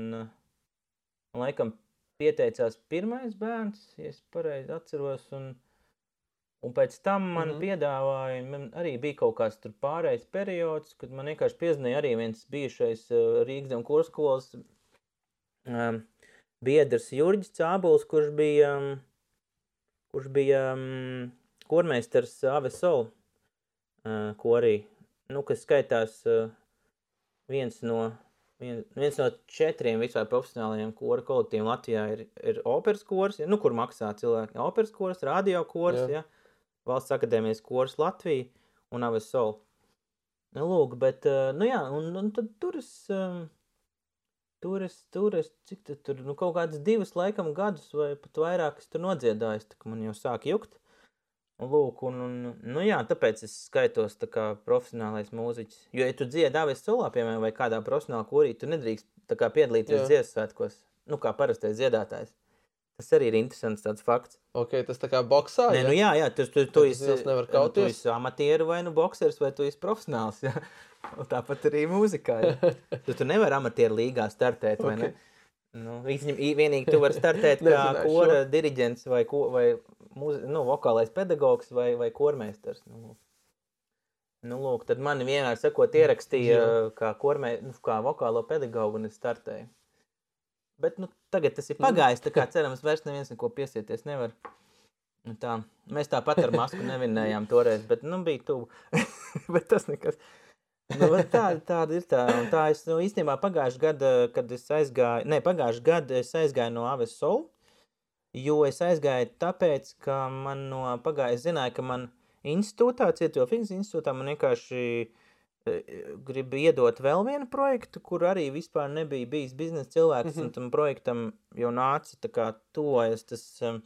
Speaker 2: man laikam, pieteicās pirmais bērns, ja es pareizi atceros, un, un pēc tam man mm -hmm. piedāvāja, man arī bija kaut kāds pārējais periods, kad man vienkārši piezinīja arī viens bijušais uh, Rīgas un Kurskolas um, biedrs Jurģis Cābuls, kurš bija, um, kurš bija um, kormeistars Avesol uh, korī, nu, kas skaitās uh, viens no Vien, viens no četriem vispār profesionālajiem kora kolektīviem Latvijā ir, ir operas kurs, ja, nu, kur maksā cilvēki. Operas kurs, radio kurs, ja, valsts akadēmijas kurs Latvija un Aves Sol. Nu, lūk, bet, eh, nu jā, un, un tad tur es, um, tur es, tur es, cik tad tur, nu, kaut kādas divas laikam gadus vai pat vairāk es tur nodziedājis, tā ka man jau sāk jukt. Lūk, un, un, nu jā, tāpēc es skaitos tā kā profesionālais mūziķis. Jo, ja tu dziedi dāvis solā, piemēram, vai kādā profesionālā kurī, tu nedrīkst tā kā piedalīties dziesmu svētkos, nu kā parastais dziedātājs. Tas arī ir interesants tāds fakts.
Speaker 1: Ok, tas tā kā boxā,
Speaker 2: Nē,
Speaker 1: ja?
Speaker 2: nu jā, jā, tu, tu, tu, esi, nu, tu esi amatieru vai nu boksers, vai tu esi profesionāls, jā. Un tāpat arī mūzikā, jā. Tu, tu nevari amatieru līgā startēt, ne? Nu, i- vienīgi tu vari startēt kā kora diriģents vai, ko, vai mūzi, nu, vokālais pedagogs vai, vai kormeistars. Nu, nu, lūk, tad mani vienmēr sakot ierakstīja kā, kormē, nu, kā vokālo pedagogu un es startēju. Bet nu, tagad tas ir pagājis, tā kā cerams vairs neviens neko piesieties nevar. Nu, tā. Mēs tāpat ar masku nevinējām toreiz, bet nu, bija tuvu. bet tas nekas. Nu, bet tā, tāda ir tā. Un tā es nu, īstenībā pagājušajā gadā, kad es aizgāju, ne, pagājušajā gadā es aizgāju no Aves Soul, jo es aizgāju tāpēc, ka man no pagājušajā zināja, ka man institūtā, Cieto Fizikas institūtā, man vienkārši e, grib iedot vēl vienu projektu, kur arī vispār nebija bijis biznesa cilvēks, mm -hmm. un tam projektam jau nāca tā kā tuvojas tas um,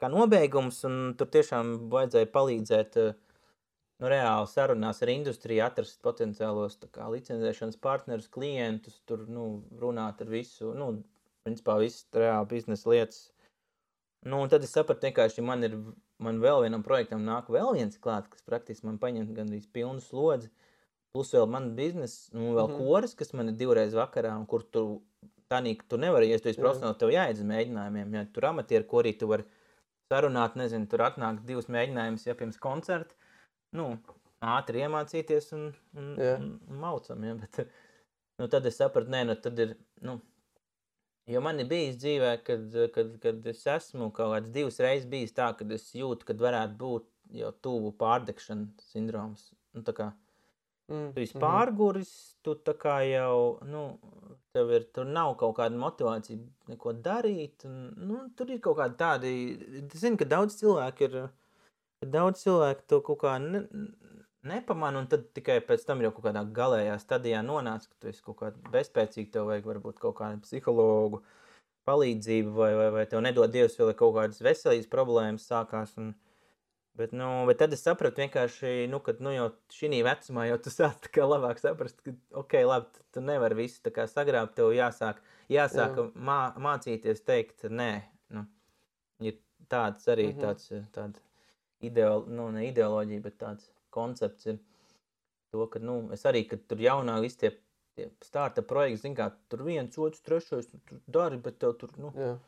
Speaker 2: kā nobeigums, un tur tiešām vajadzēja palīdzēt uh, nu, reāli sarunās ar industriju, atrast potenciālos kā, licencēšanas partnerus, klientus, tur nu, runāt ar visu, nu, principā visas reāli biznesa lietas. Nu, un tad es sapratu, ja man ir, man vēl vienam projektam nāk vēl viens klāt, kas praktiski man paņem gandrīz pilnu slodzi, plus vēl man biznesa, nu, vēl mm. -hmm. koris, kas man ir divreiz vakarā, un kur tu, tā tu nevari, ja tu esi
Speaker 1: Jā.
Speaker 2: profesionāli, tev jāiet uz mēģinājumiem, ja tur amatieru korī tu vari sarunāt, nezinu, tur atnāk divus mēģinājumus, ja pirms koncerta, nu, ātri iemācīties un, un,
Speaker 1: Jā.
Speaker 2: un, un maucam, ja, bet, nu, tad es sapratu, nē, nu, tad ir, nu, jo man ir bijis dzīvē, kad, kad, kad es esmu kaut kāds divas reizes bijis tā, kad es jūtu, kad varētu būt jau tuvu pārdegšanas sindroms, nu, tā kā,
Speaker 1: Mm,
Speaker 2: Tu esi
Speaker 1: mhm.
Speaker 2: pārguris, tu tā kā jau, nu, tev ir, tur nav kaut kāda motivācija neko darīt. Un, nu, tur ir kaut kādi tādi, es zinu, ka daudz cilvēku ir, daudz cilvēku to kaut kā ne, nepamana, un tad tikai pēc tam jau kaut kādā galējā stadijā nonāc, ka tu esi kaut kāda bezspēcīga, tev vajag varbūt kaut kādu psihologu palīdzību, vai, vai, vai tev nedod Dievs ir kaut kādas veselības problēmas sākās. Un, Bet, nu, bet tad es sapratu, vienkārši, nu, ka nu, jau šī vecumā jau tu sāc labāk saprast, ka, ok, labi, tu- tu nevari visu sagrābt, tev jāsāk, jāsāk
Speaker 1: Jā.
Speaker 2: mā, mācīties teikt, nē, nu, ir tāds arī
Speaker 1: Mhm.
Speaker 2: tāds, tāda ideolo, nu, ne ideoloģija, bet tāds koncepts ir to, ka, nu, es arī, kad tur jaunā visi tie, tie starta projekti, zin kā, tur viens, otrs, trešais, tu tur dari, bet tev tur, nu,
Speaker 1: Jā.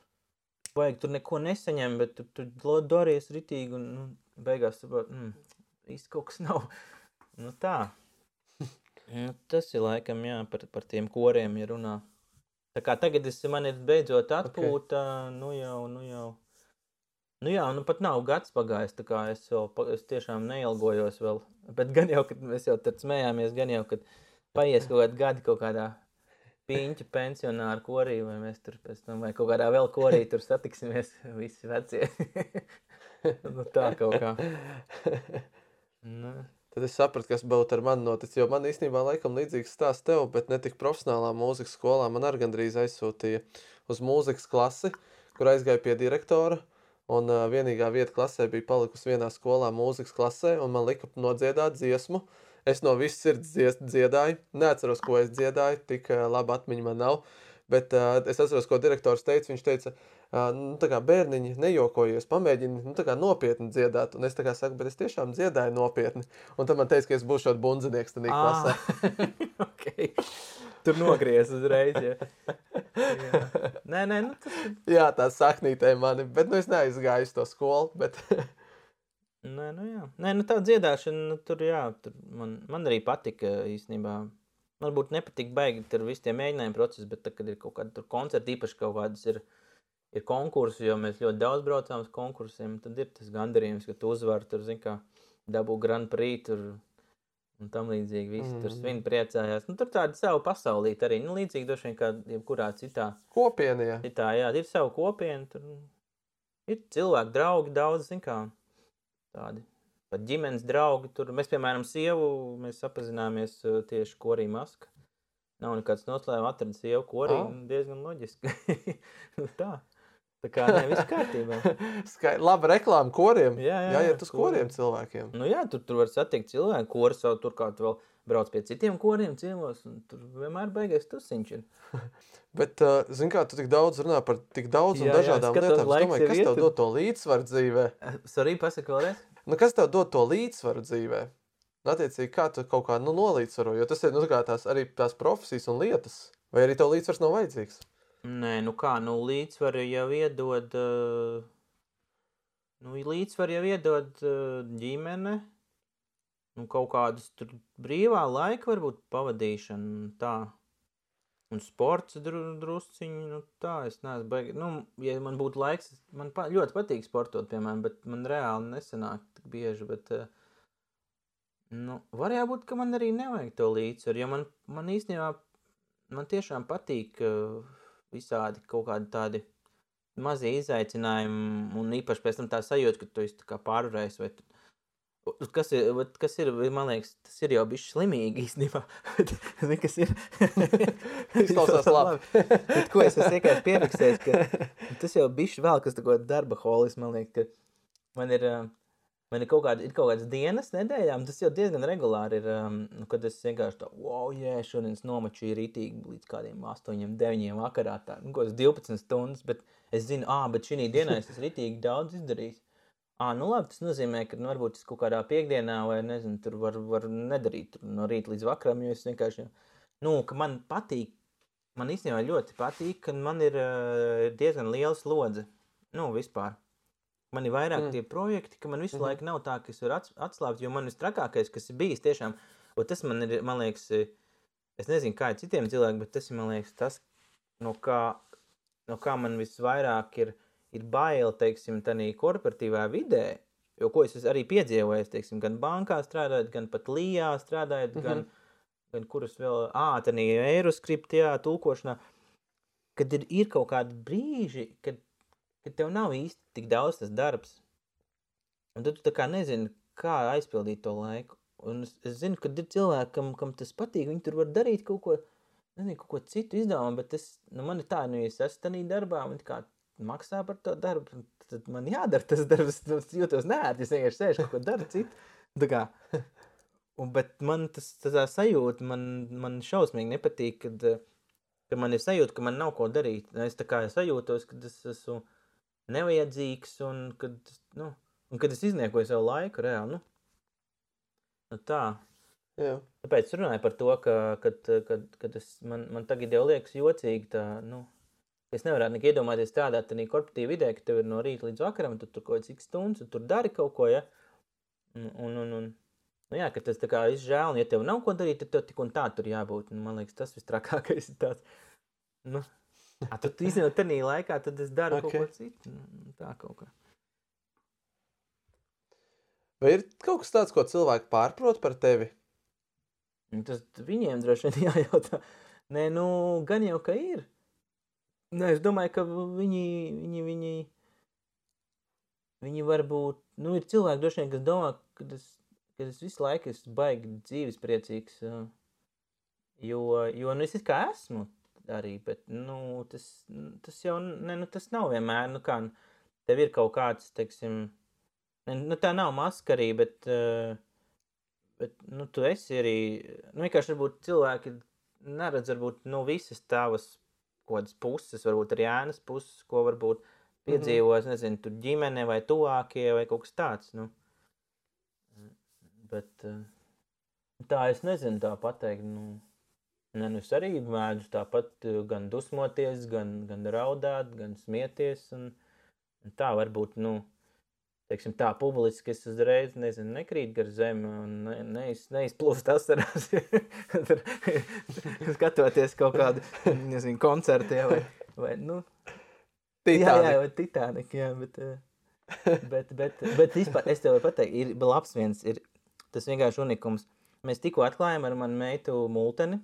Speaker 2: Vajag tur neko nesaņemt, bet tu tur tu darījies ritīgi un nu, beigās saproti, mm, īsti kaut kas nav. Nu, tā. Nu, tas ir laikam, jā, par, par tiem koriem, ja runā. Tā kā tagad es, man ir beidzot atpūta, okay. nu jau, nu jau. Nu jā, nu pat nav gads pagājis, tā kā es pa- es tiešām neilgojos vēl. Bet gan jau, kad mēs jau tad smējāmies, gan jau, kad paies kaut kādi gadi kaut kādā piņķa pensionāru korī, vai mēs tur pēc tam, vai kaut kādā vēl korī tur satiksimies, visi vecie. nu, tā kaut kā. Nu,
Speaker 1: Tad es sapratu, kas būtu ar mani noticis. Jo man īstenībā laikam līdzīgs stāsts tev, bet ne tik profesionālā mūzikas skolā. Man arī gandrīz aizsūtīja uz mūzikas klasi, kur aizgāju pie direktora. Un uh, vienīgā vieta klasē bija palikusi vienā skolā, mūzikas klasē, un man lika nodziedāt dziesmu. Es no visas sirds dzies- dziedāju. Neatceros, ko es dziedāju, tik uh, laba atmiņa man nav. Bet uh, es atceros, ko direktors teica. Viņš teica, uh, nu, tā kā bērniņi nejokojies, pamēģini nu, tā kā nopietni dziedāt. Un es tā kā saku, bet es tiešām dziedāju nopietni. Un tad man teica, ka es būšu šāds bundzinieks tajā klasē.
Speaker 2: okay. Tur nogriez uzreiz. Ja. Jā. Nē, nē, nu, tas ir.
Speaker 1: Jā, tā saknītē mani, bet nu, es neaizgāju uz to skolu. Bet...
Speaker 2: Nē, nu jā. Nē, nu tā dziedāšana, nu, tur jā, tur man, man arī patika īstenībā. Varbūt nepatīk baigi tur visi tie mēģinājumi procesi, bet tad, kad ir kaut kāda koncerta, īpaši kaut kādas ir, ir konkursi, jo mēs ļoti daudz braucām uz konkursiem, tad ir tas gandarījums, ka tu uzvari tur, zin kā, dabū Grand Prix tur un tam līdzīgi visi mm. tur svin priecājās. Nu, tur tāda savu pasaulīt arī, nu, līdzīgi droši vien kā jebkurā citā.
Speaker 1: Kopiena, jā.
Speaker 2: Citā, jā, ir savu kopienu, tur ir cilvēki, draugi daudz, zin kā, tādi pat ģimenes draugi. Tur mēs, piemēram, sievu, mēs apzināmies tieši korī maska. Nav nekāds noslēpums, atradis sievu korī, oh. diezgan loģiski. nu, tā. Tā kā nē, viss kārtībā.
Speaker 1: Skai, laba reklāma koriem.
Speaker 2: Jā, jā,
Speaker 1: jā, jā uz koriem cilvēkiem.
Speaker 2: Nu jā, tur, tur var satikt cilvēku, kori savu turklāt vēl brauc pie citiem koriem ciemos, un tur vienmēar beigās tusiņš ir.
Speaker 1: Bet, uh, zin kā, tu tik daudz runā par tik daudz un jā, dažādām jā, lietām. Es domāju, kas tev dod to līdzsvaru dzīvē?
Speaker 2: Sorry, pasaka vēlreiz.
Speaker 1: Nu, kas tev dod to līdzsvaru dzīvē? Nu, attiecīgi, kā tu kaut kā nu, nolīdzsvaro, jo tas ir nu, tās, arī tās profesijas un lietas, vai arī tev līdzsvars nav vajadzīgs?
Speaker 2: Nē, nu kā, nu līdzsvaru jau iedod, uh, nu līdzsvaru jau iedod uh, ģimene, nu kaut kādas tur brīvā laika varbūt pavadīšana, tā. Un sports dru, drusciņi, nu tā, es neesmu baigi. Nu, ja man būtu laiks, man pa, ļoti patīk sportot, piemēram, bet man reāli nesanāk tik bieži, bet, uh, nu, var jābūt, ka man arī nevajag to līdzsvaru, jo man, man īstenībā, man tiešām patīk uh, visādi kaut kādi tādi mazie izaicinājumi, un īpaši pēc tam tā sajūta, ka tu esi tā kā pārvarējis, vai tu, Kas ir, kas ir, man liekas, tas ir jau bijis slimīgi īstenībā. Zini, kas ir?
Speaker 1: Izklausās labi.
Speaker 2: Bet, ko es esmu vienkārši pierakstījies, ka tas jau bijis vēl kas tako darba holis, man liekas, ka man ir, man ir kaut, kāda, ir kaut kādas dienas nedēļām, tas jau diezgan regulāri ir, nu, kad es vienkārši tā, wow, jē, yeah, šodien es nomačīju rītīgi līdz kādiem 8, 9 vakarā, tā, nu, kaut kāds 12 stundas, bet es zinu, ā, bet šī dienā es esmu rītīgi daudz izdarījis. Ah, nu labi, tas nozīmē, ka nu, varbūt tas kaut kādā piekdienā vai nezinu, tur var, var nedarīt no rīta līdz vakaram, jo es vienkārši, nu, ka man patīk, man īstenībā ļoti patīk, ka man ir uh, diezgan liela slodze, nu, vispār. Man ir vairāk mm. tie projekti, ka man visu mm -hmm. laiku nav tā, ka es varu atslābt, jo man vistrakākais, kas ir bijis tiešām, un tas man ir, man liekas, es nezinu, kā ir citiem cilvēkiem, bet tas ir, man liekas, tas, no kā, no kā man visvairāk ir, ir bail, teiksim, tādā korporatīvā vidē, jo ko es arī piedzīvoju, teiksim, gan bankā strādājot, gan pat Lijā strādājot, mm -hmm. gan, gan kuras vēl ātrāk, aeroskriptijā, tulkošanā, kad ir, ir kaut kādi brīži, kad, kad tev nav īsti tik daudz tas darbs. Un tad tu tā kā nezini, kā aizpildīt to laiku. Un es, es zinu, ka ir cilvēki, kam, kam tas patīk, viņi tur var darīt kaut ko, nezinu, kaut ko citu izdevumu, bet tas, nu, man ir tā, nu, es esmu tādā darbā, man kā maksā par to darbu, tad man jādara tas darbs. Es jūtos nērti, es vienkārši sēžu kaut ko daru citu. Un, bet man tas tā sajūta, man, man šausmīgi nepatīk, kad, kad man ir sajūta, ka man nav ko darīt. Es tā kā sajūtos, ka es esmu nevajadzīgs un kad, nu, un kad es izniekoju savu laiku reāli. Nu, nu tā.
Speaker 1: Jā.
Speaker 2: Tāpēc runāju par to, ka kad, kad, kad es, man, man tagad jau liekas jocīgi tā, nu, Es nevaru nekad iedomāties strādāt tādā korporatīvā vidē, ka tev ir no rīta līdz vakaram, tu tur kaut kāds stundas, un tur dari kaut ko. Ja? Un, un, un, un, nu jā, tas tā kā izžēl, un ja tev nav ko darīt, tad tev tik un tā tur jābūt. Un, man liekas, tas visstrakākais ir tāds. Nu, a, tad īstenībā tādā laikā tad es daru okay. kaut ko citu. Nu, tā kaut kā.
Speaker 1: Vai ir kaut kas tāds, ko cilvēki pārprot par tevi?
Speaker 2: Tas viņiem droši vien jājautā. Nē, nu, gan jau ka ir. Nē, es domāju, ka viņi, viņi, viņi, viņi varbūt, nu, ir cilvēki, droši vien, kas domā, ka es, ka es visu laiku esmu baigi dzīves priecīgs, jo, jo, nu, es kā esmu arī, bet, nu, tas, tas jau, ne, nu, tas nav vienmēr, nu, kā, tev ir kaut kāds, teiksim, ne, nu, tā nav maskarī, bet, bet, nu, tu esi arī, nu, vienkārši varbūt cilvēki neredz, varbūt, nu, visas tavas kādas puses, varbūt arī ēnas puses, ko varbūt piedzīvos, mm -hmm. nezinu, tur ģimene vai tuvākie vai kaut kas tāds. Nu. Bet uh, tā es nezinu, tā pateikt. Nu, ne, nu es arī mēdzu tāpat uh, gan dusmoties, gan, gan raudāt, gan smieties. Un, un tā varbūt, nu, teiksim, tā publiski es uzreiz nezinu, nekrīt gar zemi un ne, neiz, neizplūst asarās. skatoties kaut kādu nezinu, koncertu vai, vai nu,
Speaker 1: Titanic.
Speaker 2: jā, jā, vai Titanic, jā, bet, eh, bet, bet, bet vispār es tev varu pateikt, ir labs viens, ir tas vienkārši unikums. Mēs tikko atklājām ar manu meitu multeni,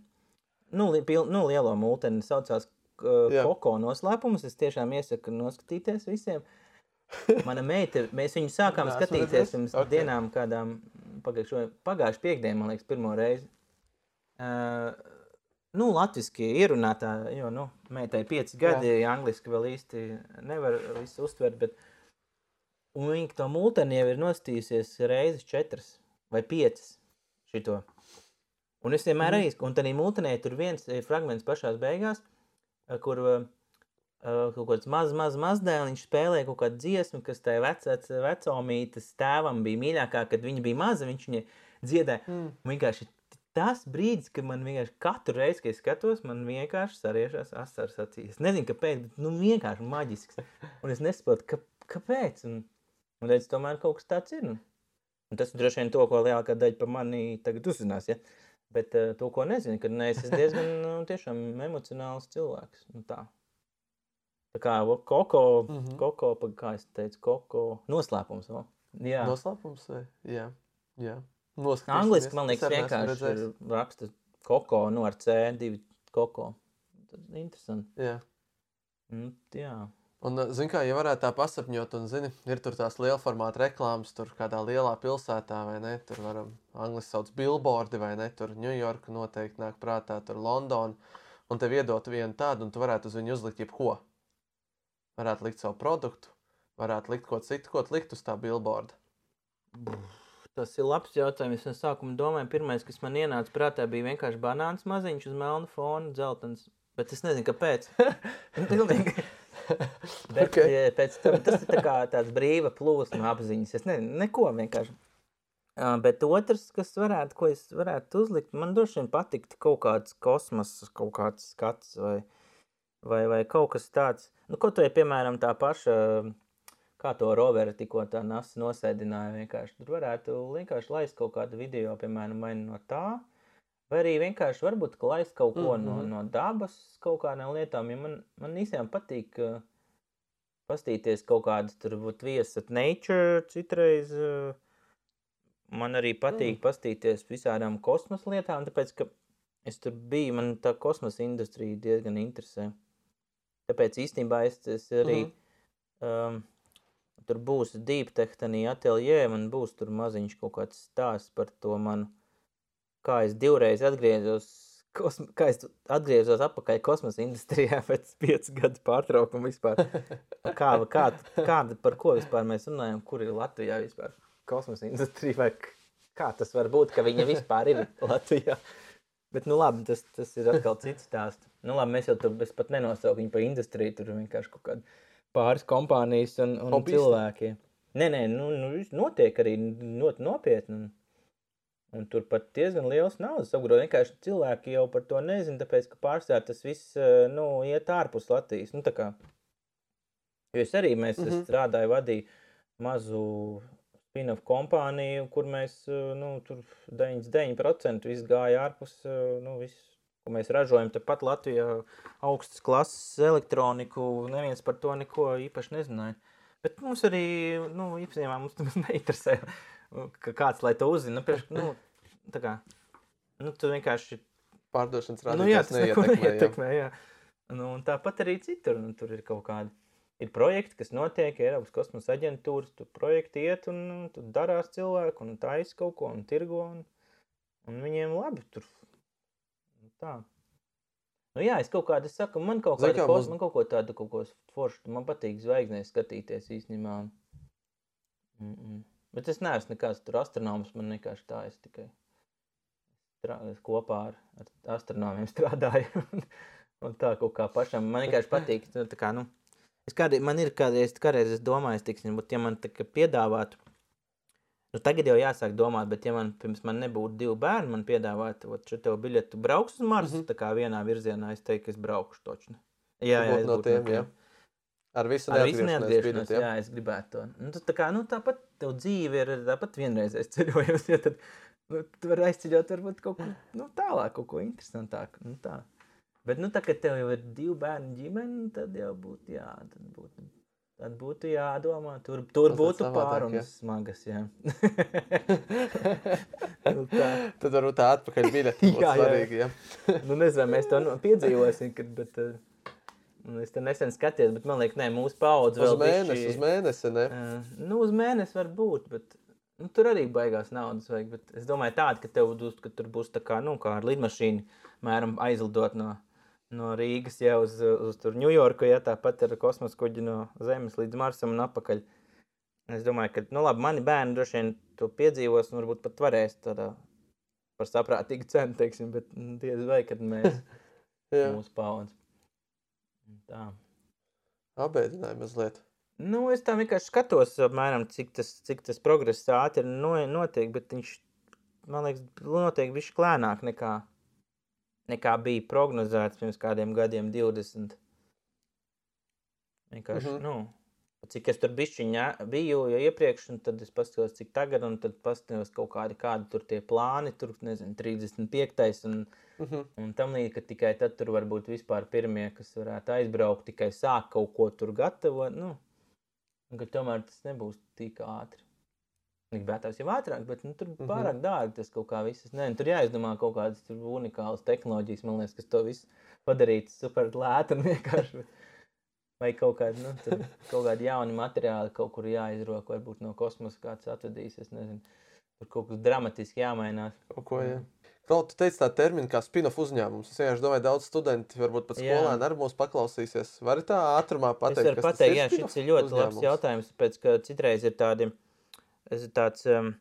Speaker 2: nu, li, pil, nu lielo multeni, saucās uh. Koko noslēpumus, es tiešām iesaku noskatīties visiem. Mana meita, mēs viņu sākām
Speaker 1: Neesmu
Speaker 2: skatīties pirms
Speaker 1: Ok.
Speaker 2: okay. dienām, kādām pagājušajā piekdienā, man liekas, pirmo reizi. Uh, nu, latviešu ierunātā, jo, nu, meitai ir pieci gadi, ja angliski vēl īsti nevar uztvert, bet un viņa to multeni jau ir nostījusies reizes četras vai piecas šito. Un es vienmēr
Speaker 1: Mhm.
Speaker 2: arī, un tad multenē tur viens ir fragments pašās beigās, eh, kur uh, kaut kāds mazs, mazs mazdēliņš spēlē kaut kādu dziesmu, kas tai vecāts, vecomītes tēvam bija mīļākā, kad viņa bija maza, viņš viņai dziedāja.
Speaker 1: Mm.
Speaker 2: Vienkārši tas brīdis, kad man vienkārši katru reizi, kad es skatos, man vienkārši sariežās asaras acīs. Es nezinu, kāpēc, bet nu, vienkārši maģisks. Un es nesaprotu, ka, kāpēc. Un, un redz, tomēr kaut kas tāds ir. Un, un tas droši vien to, ko lielākā daļa par mani tagad uzzinās. Ja? Bet uh, to, ko nezinu, kad ne, es esmu diezgan nu, emocionāls cilvēks. Nu, tā. Tā kā koko, mm. -hmm. koko, kā es teicu, koko noslēpums. O? Jā,
Speaker 1: Noslēpums? vai? Jā. Jā.
Speaker 2: Angliski man liekas, vienkārši ir raksta koko, nu ar C, divi koko. Tas ir interesanti.
Speaker 1: Jā.
Speaker 2: Nu, jā.
Speaker 1: Un, zini, kā ja varētu tā pasapņot, un, zini, ir tur tās liela formāta reklāmas, tur kādā lielā pilsētā, vai ne? Tur varam, angļuiski sauc billboardi, vai ne? Tur Ņujorka noteikti nāk prātā, tur Londona. Un tev iedot vienu tādu, un tu varētu uz viņu uzlikt jebko. Varētu likt savu produktu, varētu likt ko citu, ko likt uz tā billboarda.
Speaker 2: Tas ir labs jautājums. Es no sākuma domāju, pirmais, kas man ienāca prātā, bija vienkārši banāns maziņš uz melna fona, dzeltens. Bet es nezinu, kāpēc. Pilnīgi. Bet,
Speaker 1: Ok.
Speaker 2: okay. pēc tam, tas ir tā kā tāds brīva plūsma apziņas. Es nezinu, neko vienkārši. Uh, bet otrs, kas varētu, ko es varētu uzlikt, man droši vien patiktu kaut kāds kosmosa, kaut kāds skats vai, vai, vai kaut kas tāds. Nu, kaut vai, piemēram, tā paša, kā to roveru tikko tā nasa nosēdināja vienkārši. Tur varētu vienkārši laist kaut kādu video, piemēram, vai no tā, vai arī vienkārši varbūt laist kaut ko mm -hmm. no,
Speaker 1: Mhm.
Speaker 2: no dabas, kaut kādām lietām, jo man, man īstenībā patīk uh, pastīties kaut kādas tur būt viesat nature citreiz. Uh, man arī patīk mm. pastīties visādām kosmosa lietām, tāpēc, ka es tur biju, man tā kosmosa industrija diezgan interesē. Tāpēc īstenībā es, es arī, mm -hmm. um, tur būs Deep Technī ateljē, man būs tur maziņš kaut kāds stāsts par to manu, kā es divreiz atgriezos, kosm kā es atgriezos atpakaļ kosmosa industrijā pēc piecu gadu pārtraukuma vispār. Kā, kā, kā, par ko vispār mēs runājam, kur ir Latvijā vispār kosmosa industrija, vai kā tas var būt, ka viņa vispār ir Latvijā. Bet, nu labi, tas, tas ir atkal cits stāsts. Nu labi, mēs jau tur pat nenosaucu viņu par industriju, tur vienkārši kaut kāda pāris kompānijas un, un
Speaker 1: Hobisti.
Speaker 2: cilvēki. Nē, nē, nu, nu notiek arī ļoti nopietni. Un, un tur pat diezgan liels naudas apgrozījums. Vienkārši cilvēki jau par to nezina, tāpēc, ka pārsvarā tas viss eh, nu, iet ārpus Latvijas. Nu, tā kā, jo es arī mēs, mm. -hmm. strādāju, vadīju mazu spin-off kompāniju, kur mēs eh, nu, tur 99% viss gāja ārpus. eh, Nu, viss, ko mēs ražojam tepat Latvijā, augstas klases elektroniku. Neviens par to neko īpaši nezināja. Bet mums arī, nu, īstenībā mums tas neinteresē, ka kāds lai to uzzina. Nu, nu, tā kā, nu, tu vienkārši
Speaker 1: Pārdošanas
Speaker 2: Nu, jā,
Speaker 1: rādītājs
Speaker 2: neko
Speaker 1: neietekmē. jā.
Speaker 2: neietekmē. Jā. Nu, tāpat arī citur. Nu, tur ir kaut kādi ir projekti, kas notiek, Eiropas kosmosa aģentūras. Tur projekti iet un tur darās cilvēki un taisa kaut ko un tirgo. Un, un viņiem labi tur. Nu, Tā. Nu, jā, es kaut kādā saku, man kaut, kāda
Speaker 1: kā
Speaker 2: kos, man kaut ko tādu, kaut ko foršu, man patīk zvaigznēs skatīties īstenībā. Mm -mm. Bet es neesmu nekāds tur astronoms, man vienkārši tā es tikai es kopā ar, ar astronomiem strādāju. un, Un tā kaut kā pašam. Man vienkārši patīk. Nu, tā kā, nu, es kādreiz, man ir kādreiz, kādreiz es domāju, tiksim, bet ja man tā kā piedāvātu, nu tagad jau jāsāk domāt, bet ja man pirms man nebūtu divi bērni, man piedāvātu, ot, šo tev biļetu brauks uz Marsu, mm -hmm. tā kā vienā virzienā, es teiktu, es braukšu točni. Jā, jā, es
Speaker 1: no
Speaker 2: būtu
Speaker 1: tiem, jā. Ar visu
Speaker 2: neatgriešanos,
Speaker 1: biļeti,
Speaker 2: jā, es gribētu to. Nu, tā kā, nu, tāpat tev dzīve ir tāpat vienreizējs ceļojums, ja tad nu, tu vari aizceļot varbūt kaut ko nu, tālāk, kaut ko interesantāku. Nu, tā. Bet, nu, tā, kad tev jau ir divi bērni ģimene, tad jau būtu, jā, tad būtu, tad būtu jādomā, tur, tur
Speaker 1: Tas
Speaker 2: būtu
Speaker 1: jā.
Speaker 2: pārunas smagas, jā. nu, tā.
Speaker 1: Tad varbūt tā atpakaļ biļete būtu
Speaker 2: Jā, jā.
Speaker 1: svarīga. Jā.
Speaker 2: Nu, nezinu, mēs to nu, piedzīvosim, kad, bet, uh, es te nesen skatījos, bet man liekas, nē, mūsu paudze
Speaker 1: Uz
Speaker 2: vēl
Speaker 1: mēnesi,
Speaker 2: bišķi-
Speaker 1: uz mēnesi, ne?
Speaker 2: Uh, nu, uz mēnesi var būt, bet nu, tur arī baigās naudas. Vajag, bet es domāju, tāda, ka, tev būs, ka tur būs tā kā, nu, kā ar lidmašīnu, mēram, aizlidot no, no Rīgas jau uz, uz Ņujorku, ja tāpat ar kosmosa kuģi no Zemes līdz Marsam un atpakaļ. Es domāju, ka, nu, labi, mani bērni droši vien to piedzīvos un varbūt pat varēs tādā par saprātīgu cenu, teiksim, bet nu, diez vai, kad mēs, mūsu paudze. Tā.
Speaker 1: apbēdināja mazliet.
Speaker 2: Nu, es tā vienkārši skatos, apmēram, cik tas, cik tas progress ātri no, notiek, bet viņš, man liekas, notiek viņš lēnāk nekā, nekā bija prognozēts pirms kādiem gadiem, 20. Vienkārši, mm. -hmm. nu, cik es tur bišķiņā biju jau iepriekš, un tad es paskatos, cik tagad, un tad paskatos kaut kādi, kādi tur tie plāni, tur, nezinu, 35. un,
Speaker 1: Mhm.
Speaker 2: un tam līdzīgi, ka tikai tad tur var būt vispār pirmie, kas varētu aizbraukt, tikai sāk kaut ko tur gatavot, nu, un ka tomēr tas nebūs tik ātri. Gribētās jau ātrāk, bet nu, tur
Speaker 1: Mhm.
Speaker 2: pārāk dārgi tas kaut kā viss. Nē, tur jāizdomā kaut kādas unikālas tehnoloģijas, man liekas, kas to visu padarītu super lētu un vienkārši. Vai kaut kādi, nu, kaut kādi jauni materiāli kaut kur jāizrok, varbūt no kosmosa kāds atvedīs, es nezinu. Tur kaut kas dramatiski jāmainās.
Speaker 1: Ko, jā. Vēl tu teici tā terminu kā spin-off uzņēmums. Es vienkārši domāju, daudz studenti, varbūt pat
Speaker 2: Jā.
Speaker 1: skolēni arī mūs paklausīsies. Vari tā ātrumā pateikt, kas tas
Speaker 2: pateikt,
Speaker 1: ir
Speaker 2: jā, šis ir ļoti labs
Speaker 1: uzņēmums?
Speaker 2: jautājums, tāpēc, ka citreiz ir tādi, tas ir tāds, um,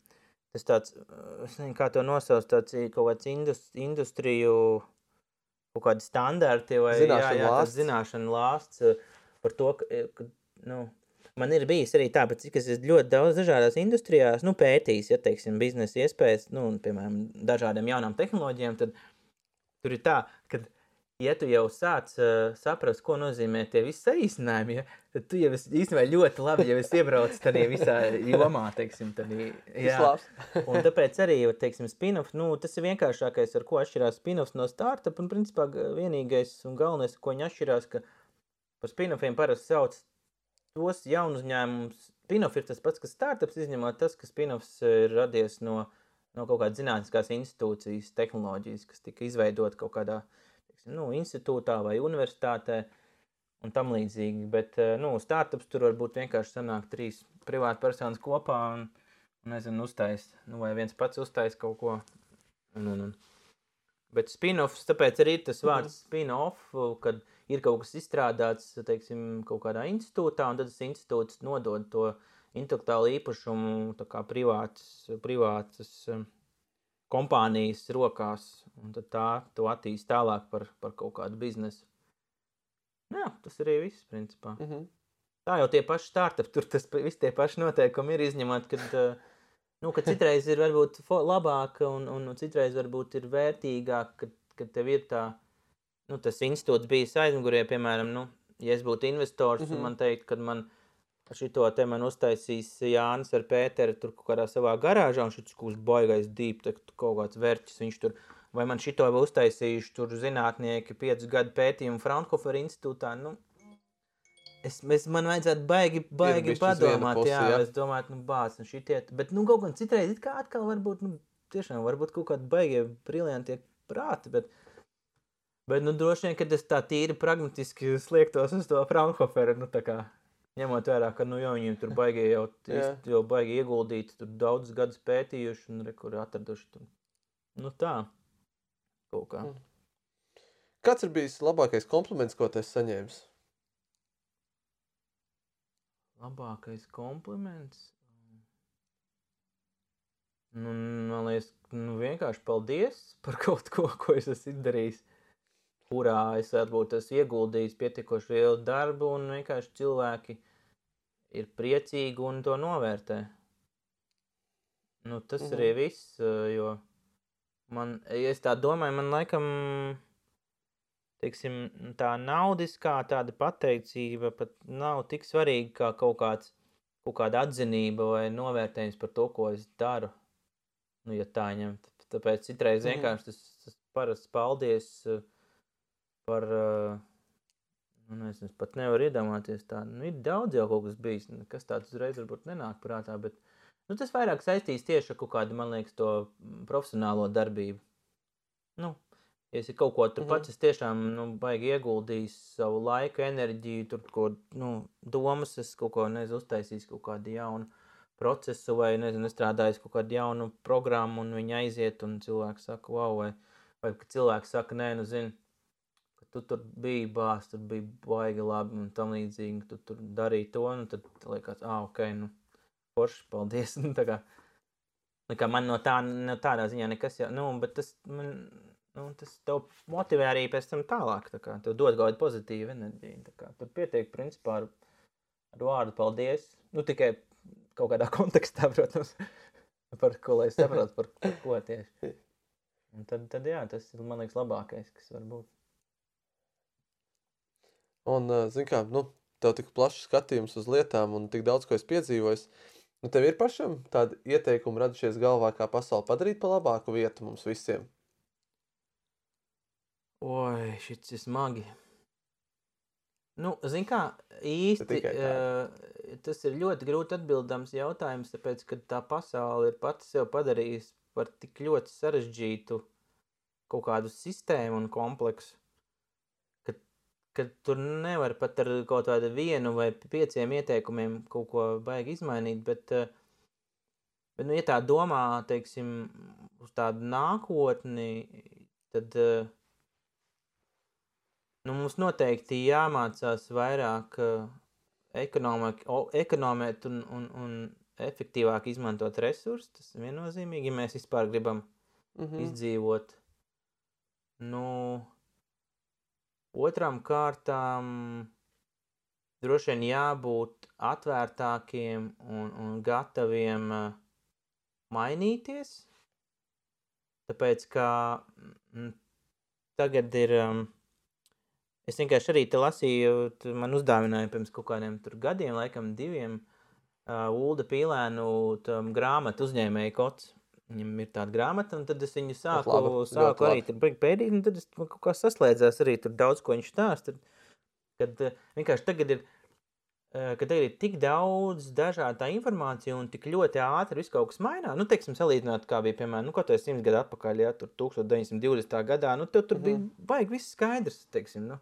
Speaker 2: tas tāds, uh, es nezinu, kā to nosauc, tāds kaut kāds indus, industriju, kaut kādi standarti vai jā,
Speaker 1: Zināšanu
Speaker 2: jā, tāds
Speaker 1: lāsts.
Speaker 2: zināšanu lāsts uh, par to, ka, eh, ka nu, man ir bijis arī tā, cik es ļoti daudz dažādās industrijās, nu, pētījis, ja, teiksim, biznesa iespējas, nu, un, piemēram, dažādām jaunām tehnoloģijām, tad tur ir tā, ka, ja tu jau sāc uh, saprast, ko nozīmē tie visi saīsinājumi, ja, tad tu jau esi īstenībā ļoti labi, ja esi iebraucis tādā visā jomā, teiksim, tādī, jā. Un tāpēc arī, teiksim, spin-off, nu, tas ir vienkāršākais, ar ko atšķirās spin-offs no startup, un, principā, vienīgais un galvenais, ko viņi atšķirās, ka par spin-offiem parasti sauc tos jaunus uzņēmumus. Spin-off ir tas pats, kas startups, izņemot tas, ka spin-offs ir radies no, no kaut kādas zinātniskās institūcijas, tehnoloģijas, kas tika izveidot kaut kādā, teiksim, nu, institūtā vai universitātē un tam līdzīgi. Bet, eh, nu, startups tur var būt vienkārši sanāk trīs privāti personas kopā un, un nezinu, uztais, nu, vai viens pats uztais kaut ko. Un, un, un. Bet spin-offs, tāpēc arī ir tas vārds spin-off, kad ir kaut kas izstrādāts, teiksim, kaut kādā institūtā, un tad tas institūts nodod to intelektuālu īpašumu privātas, privātas um, kompānijas rokās, un tā to attīst tālāk par, par kaut kādu biznesu. Jā, tas arī viss, principā.
Speaker 1: Mhm.
Speaker 2: Tā jau tie paši startupi, tur tas viss tie paši noteikumi ir izņemot, kad, eh, nu, ka citreiz ir varbūt labāk un, un, citreiz varbūt ir vērtīgāk, kad, kad tev ir tā, nu, tas institūts bijis aizmugurē, piemēram, nu, ja es būtu investors mm
Speaker 1: Mhm.
Speaker 2: -hmm. un man teikt, kad man šito te man uztaisīs Jānis ar Pēteru tur kaut kādā savā garāžā, un šis kāds baigais dīp, kaut kāds vērķis, viņš tur, vai man šito jau uztaisījuši tur zinātnieki piecus gadu pētījumu Fraunhofer institūtā, nu, Es, es man vajadzētu baigi, baigi padomāt,
Speaker 1: pusi,
Speaker 2: jā,
Speaker 1: jā.
Speaker 2: es domāju, nu, bāc, nu šitie, bet, nu, kaut gan citreiz, it kā atkal varbūt, nu, tiešām varbūt kaut kādi baigie briljantie prāti, bet, bet, nu, droši vien, kad es tā tīri pragmatiski sliektos uz to Fraunhoferu, nu, tā kā, ņemot vērā, ka, nu, jau viņiem tur baigie jau, jau baigi ieguldīti, tur daudz gadus pētījuši un, re, kur atraduši tur, nu, tā, kaut kā.
Speaker 1: Mm. Kāds ir bijis labākais kompliments, ko tu esi saņēmis?
Speaker 2: Labākais kompliments. Nu, man liekas, nu, vienkārši paldies par kaut ko, ko es esmu izdarījis. Kurā es varbūt esmu ieguldījis pietiekoši lielu darbu, un vienkārši cilvēki ir priecīgi un to novērtē. Nu, tas
Speaker 1: Mhm.
Speaker 2: arī viss, jo man, ja es tā domāju, man laikam, teiksim, tā naudiskā tāda pateicība pat nav tik svarīga kā kaut kāds, kaut kāda atzinība vai novērtējums par to, ko es daru. Nu, ja tā ņemt. Tāpēc citreiz
Speaker 1: Mhm.
Speaker 2: vienkārši tas, tas parasts paldies eh, par, eh, nu, nezinu, es pat nevaru iedomāties tā. Nu, ir daudz jau kaut kas bijis, nu, kas tāds uzreiz varbūt nenāk prātā, bet nu, tas vairāk saistīts tieši ar kaut kādu, man liekas, to mm, profesionālo darbību. Nu, ja es kaut ko tur
Speaker 1: Mhm.
Speaker 2: pats, es tiešām, nu, baigi ieguldījis savu laiku, enerģiju, tur, ko, nu, domas, es kaut ko, nezinu, uztaisījis kaut kādu jaunu procesu vai, nezinu, strādājis kaut kādu jaunu programmu un viņi aiziet un cilvēks saka, wow, vai, vai cilvēks saka, nē, nu, zini, tu tur biji bāz, tur bija baigi labi un tam līdzīgi, tu tur darīji to, un tad liekas, ah, ok, nu, forši, paldies, nu, tā kā, nu, kā man no tā, no tādā ziņā nekas, jau, nu, bet tas, man, nu, tas tev motivē arī pēc tam tālāk, tā kā, tev dod kaut kādu pozitīvu enerģiju, tā kā, tur pietiek, principā, ar, ar vārdu paldies, nu, tikai kaut kādā kontekstā, protams, par ko, lai saprotu, par, par ko tieši. Un tad, tad, jā, tas ir, man liekas, labākais, kas var būt.
Speaker 1: Un, zini, kā, nu, tev tik plašs skatījums uz lietām un tik daudz ko es piedzīvoju. Nu, tev ir pašam tādi ieteikumi radušies galvā, kā pasauli padarīt par labāku vietu mums visiem.
Speaker 2: Oi, šis ir smagi. Nu, zini, kā īsti uh, tas ir ļoti grūti atbildams jautājums, tāpēc, ka tā pasaule ir pati sev padarījusi par tik ļoti sarežģītu kaut kādu sistēmu un kompleksu, ka tur nevar pat ar kaut kādu vienu vai pieciem ieteikumiem kaut ko baigi izmainīt, bet, uh, bet nu, ja tā domā, teiksim, uz tādu nākotni, tad uh, nu, mums noteikti jāmācās vairāk ekonomik, o, ekonomēt un, un, un efektīvāk izmantot resursus. Tas ir viennozīmīgi, ja mēs vispār gribam
Speaker 1: Mm
Speaker 2: mm. izdzīvot. Nu, otram kārtām droši vien jābūt atvērtākiem un, un gataviem uh, mainīties. Tāpēc, ka mm, tagad ir. Um, Es vienkārši arī te lasīju, man uzdāvināja pirms kaut kādiem gadiem, laikam diviem, uh, Ulda Pīlēnu tam grāmatu uzņēmēju kods. Viņam ir tāda grāmata, un tad es viņu sāku,
Speaker 1: labi,
Speaker 2: sāku arī tur pētīt, un tad es kaut kā saslēdzās arī tur daudz, ko viņš stāsta. Kad uh, vienkārši tagad ir, uh, kad tagad ir tik daudz dažādu tā informāciju un tik ļoti ātri viss kaut kas mainās. Nu, teiksim, salīdzinot, kā bija, piemēram, nu, kaut vai simts gadu atpakaļ, ja tur 1920. gadā, nu, tev tur
Speaker 1: Mhm.
Speaker 2: bija baigi viss skaidrs, teiksim, nu.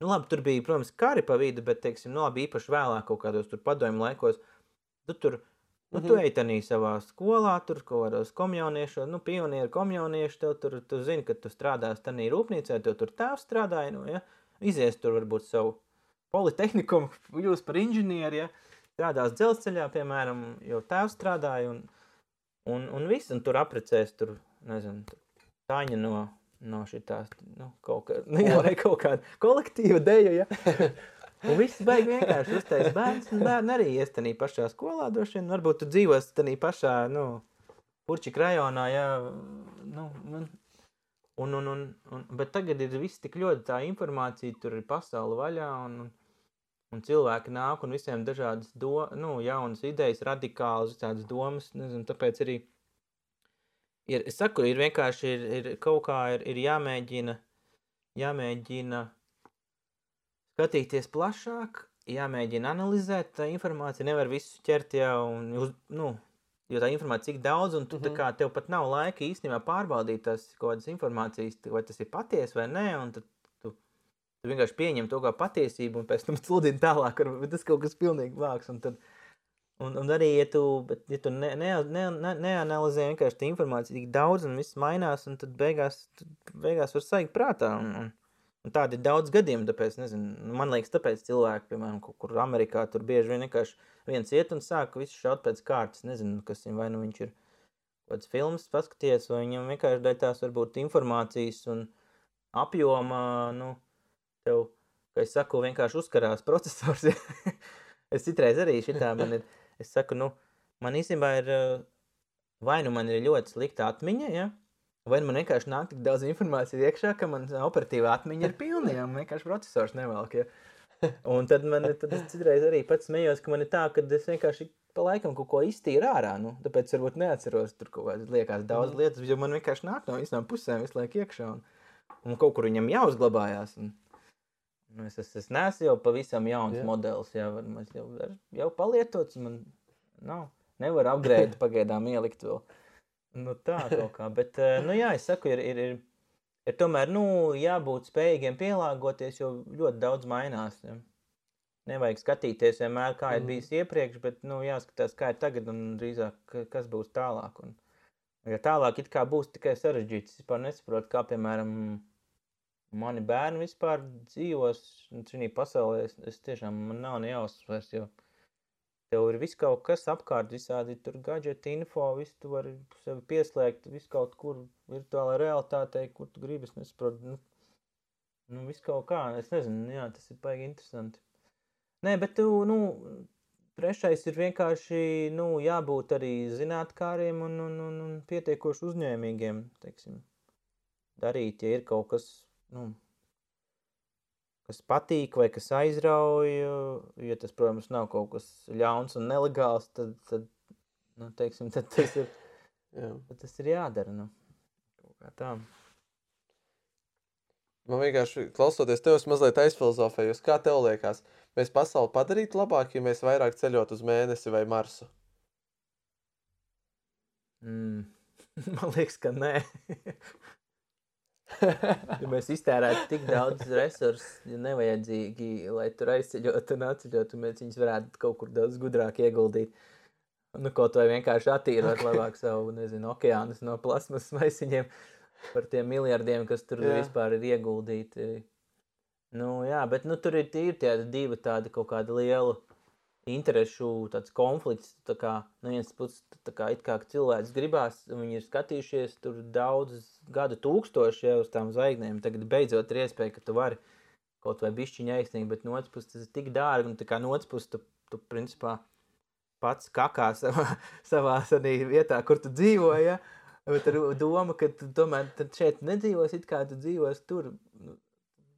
Speaker 2: Nu, labi, tur bija, protams, kari pa vidu, bet, teiksim, nu, labi, īpaši vēlāk kaut kādos tur padomju laikos, tu tur, nu, tu
Speaker 1: Mhm.
Speaker 2: ej tanī savā skolā, tur kaut kādos komjauniešos, nu, pionieru komjaunieši, tev tur, tu zini, ka tu strādās tanī rūpnīcē, tev tur tēvs strādāja, nu, ja, izies tur varbūt savu politehnikumu, jūs par inženieri, ja, strādās dzelzceļā, piemēram, jo tēvs strādāja, un, un, un viss, un tur aprecēs, tur, nezinu, tur, Taņa no, no šitās, nu, kaut kā, nu, jā, kaut kāda kolektīva deja, ja. Un viss baigi vienkārši uztais bērns, un bērni arī ies tanī pašā skolā, droši vien, varbūt tu dzīvos tanī pašā, nu, Purčika rajonā, jā, nu, un, un, un, un, bet tagad ir viss tik ļoti tā informācija, tur ir pasauli vaļā, un, un, un cilvēki nāk un visiem dažādas, do, nu, jaunas idejas, radikālas, tādas domas, nezinu, tāpēc arī ir, es saku, ir vienkārši, ir, ir kaut kā ir, ir jāmēģina, jāmēģina skatīties plašāk, jāmēģina analizēt tā informācija, nevar visu ķert jau un uz, nu, jo tā informācija tik daudz, un tu mm -hmm. kā tev pat nav laika īstenībā pārbaudīt tās kaut kādas informācijas, vai tas ir patiesi vai nē, un tad tu, tu vienkārši pieņem to kā patiesību, un pēc tam sludini tālāk, ar, tas kaut kas pilnīgi vāks, un tad, Un, un arī, ja tu, bet, ja tu ne, ne, ne, ne, neanalizē vienkārši tā informācija tik daudz un viss mainās, un tad beigās, tad beigās var saigt prātā. Un, un, un tādi ir daudz gadiem, tāpēc, nezinu, nu, man liekas, tāpēc cilvēki, piemēram, kaut kur Amerikā, tur bieži vien vienkārši viens iet un sāk visu šaut pēc kārtas. Nezinu, kas viņam vai nu viņš ir kaut kāds filmas paskaties, vai viņam vienkārši dēļ tās varbūt informācijas un apjoma, nu, tev, kā es saku, vienkārši uzkarās procesors. es citreiz arī šitā man ir, es saku, nu, man īstenībā ir, vai nu man ir ļoti slikta atmiņa, ja, vai man vienkārši nāk tik daudz informācijas iekšā, ka man operatīvā atmiņa ir pilna, ja, man vienkārši procesors nevelk, ja. Un tad man tad citreiz arī pats smējos, ka man ir tā, ka es vienkārši pa laikam kaut ko iztīru ārā. Nu, tāpēc varbūt neatceros tur kaut kādas liekas daudz mm. lietas, jo man vienkārši nāk no visām pusēm visu laiku iekšā. Un, un kaut kur viņam jāuzglabājās. Un, nu, es, es, es neesmu jau pavisam jauns yeah. modelis, jau, jau, jau palietots. Man nav, nevar upgrade pagaidām ielikt vēl. Nu, tā kaut kā. Bet, eh, nu jā, es saku, ir, ir, ir ir tomēr nu, jābūt spējīgiem pielāgoties, jo ļoti daudz mainās. Ja. Nevajag skatīties vienmēr, kā ir mm. bijis iepriekš, bet nu, jāskatās, kā ir tagad un drīzāk, kas būs tālāk. Un, ja tālāk it kā būs tikai sarežģīts, es vispār nesaprotu, kā piemēram mani bērni vispār dzīvos šajā pasaulē. Es, es tiešām man nav nejausmas vairs, jo Tev ir viss kaut kas apkārt, visādi tur gadgeti, info, visu tu vari sevi pieslēgt, visu kaut kur virtuālā realitātei, kur tu gribi, es nesaprotu, nu, nu viss kaut kā, es nezinu, jā, tas ir baigi interesanti. Nē, bet tu, nu, trešais ir vienkārši, nu, jābūt arī zinātkāriem un, un, un, un pietiekoši uzņēmīgiem, teiksim, darīt, ja ir kaut kas, nu, kas patīk vai kas aizrauj, ja tas, protams, nav kaut kas ļauns un nelegāls, tad, tad, nu, teiksim, tad tas ir, tad tas ir jādara. Nu. Kaut kā tā.
Speaker 1: Man vienkārši klausoties tev, es mazliet aizfilozofēju, kā tev liekas, mēs pasauli padarītu labāk, ja mēs vairāk ceļot uz mēnesi vai Marsu?
Speaker 2: Mm. Man liekas, ka nē. ja mēs iztērētu tik daudz resursu, ja nevajadzīgi, lai tur aizceļotu un atceļotu, mēs viņus varētu kaut kur daudz gudrāk ieguldīt. Nu, kaut vai vienkārši attīrot labāk savu, nezinu, okeānus no plasmas maisiņiem par tiem miljardiem, kas tur jā. vispār ir ieguldīti. Nu, jā, bet nu, tur ir tīri tie divi tādi kaut kādi lieli interešu konflikts. Tā kā no vienas puses, kā, kā cilvēks gribās, viņi ir skatījušies tur daudzus gadu tūkstoši jau uz tām zvaigznēm. Tagad beidzot ir iespēja, ka tu vari kaut vai bišķiņa aizsniegt, bet no otras puses tas ir tik dārgi, un tā kā no otras puses tu, tu principā pats kakā savā, savā vietā, kur tu dzīvo, ja? bet ar domu, ka tu tomēr šeit nedzīvos, it kā tu dzīvos tur. Nu,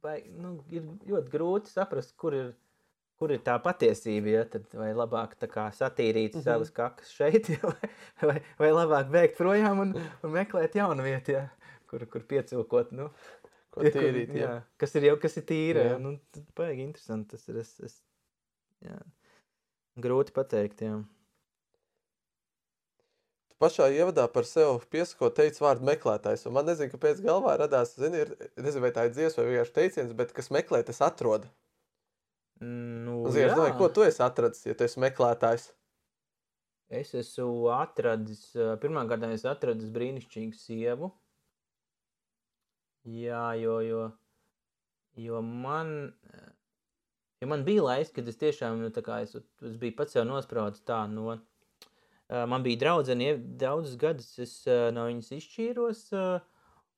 Speaker 2: vai, nu, ir ļoti grūti saprast, kur ir kur ir tā patiesība, ja, tad vai labāk kā, satīrīt mm -hmm. savas kakas šeit, ja, vai, vai, vai labāk bēgt projām un, un meklēt jaunu vietu, ja, kur, kur piecilkot, nu,
Speaker 1: ko tīrīt,
Speaker 2: kur, jā. jā. Kas ir jau, kas ir tīra, jā. nu, baigi interesanti, tas ir, es, es, jā, grūti pateikt, jā.
Speaker 1: Tu pašā ievadā par sevi piesakot teici vārdu meklētājs, man nezinu, kāpēc galvā radās, zini, ir, nezinu, vai tā ir dziesma vai vienkārši teiciens, bet kas meklē, tas atrod.
Speaker 2: Nu,
Speaker 1: Zini, es domāju, ko tu esi atradzis, ja tu esi meklētājs?
Speaker 2: Es esmu atradis, pirmā gadā es atradu brīnišķīgu sievu. Jā, jo, jo, jo man, jo man bija laiks, kad es tiešām, nu, es, es biju pats jau nospraudis tā, no, man bija draudzene, daudzus gadus es no viņas izšķīros,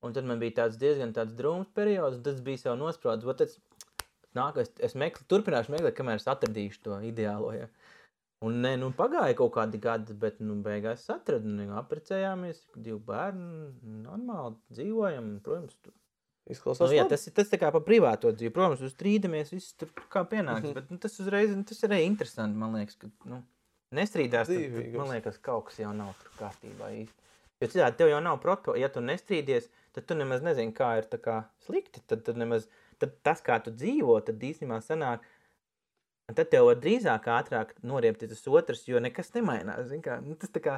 Speaker 2: un tad man bija tāds diezgan tāds drūms periods, un tas bija sev nospraudis, ot, tas, nāk, es, es mekl, turpināšu meklēt, kamēr es atradīšu to ideālo. Ja. Un ne, nu, pagāja kaut kādi gadi, bet nu, beigās atradu, nu, apprecējāmies, divi bērni, normāli dzīvojam, protams. Tu...
Speaker 1: Izklausās
Speaker 2: nu, jā, tas ir tas kā pa privāto dzīvi. Protams, uz strīdamies, viss tur kā pienāks, mm -hmm. bet nu, tas uzreiz, tas ir arī interesanti, man liekas, ka, nu, nestrīdās, tad, man liekas, kaut kas jau nav tur kārtībā īsti. Jo citādi tev jau nav proto, ja tu nestrīdies, tad tu nemaz nezini, kā ir tā kā slikti, tad, tad nemaz, tad tas, kā tu dzīvo, tad īstenībā sanāk, tad tev var drīzāk ātrāk noriept tas otrs, jo nekas nemainās. Kā, nu, tas tā kā,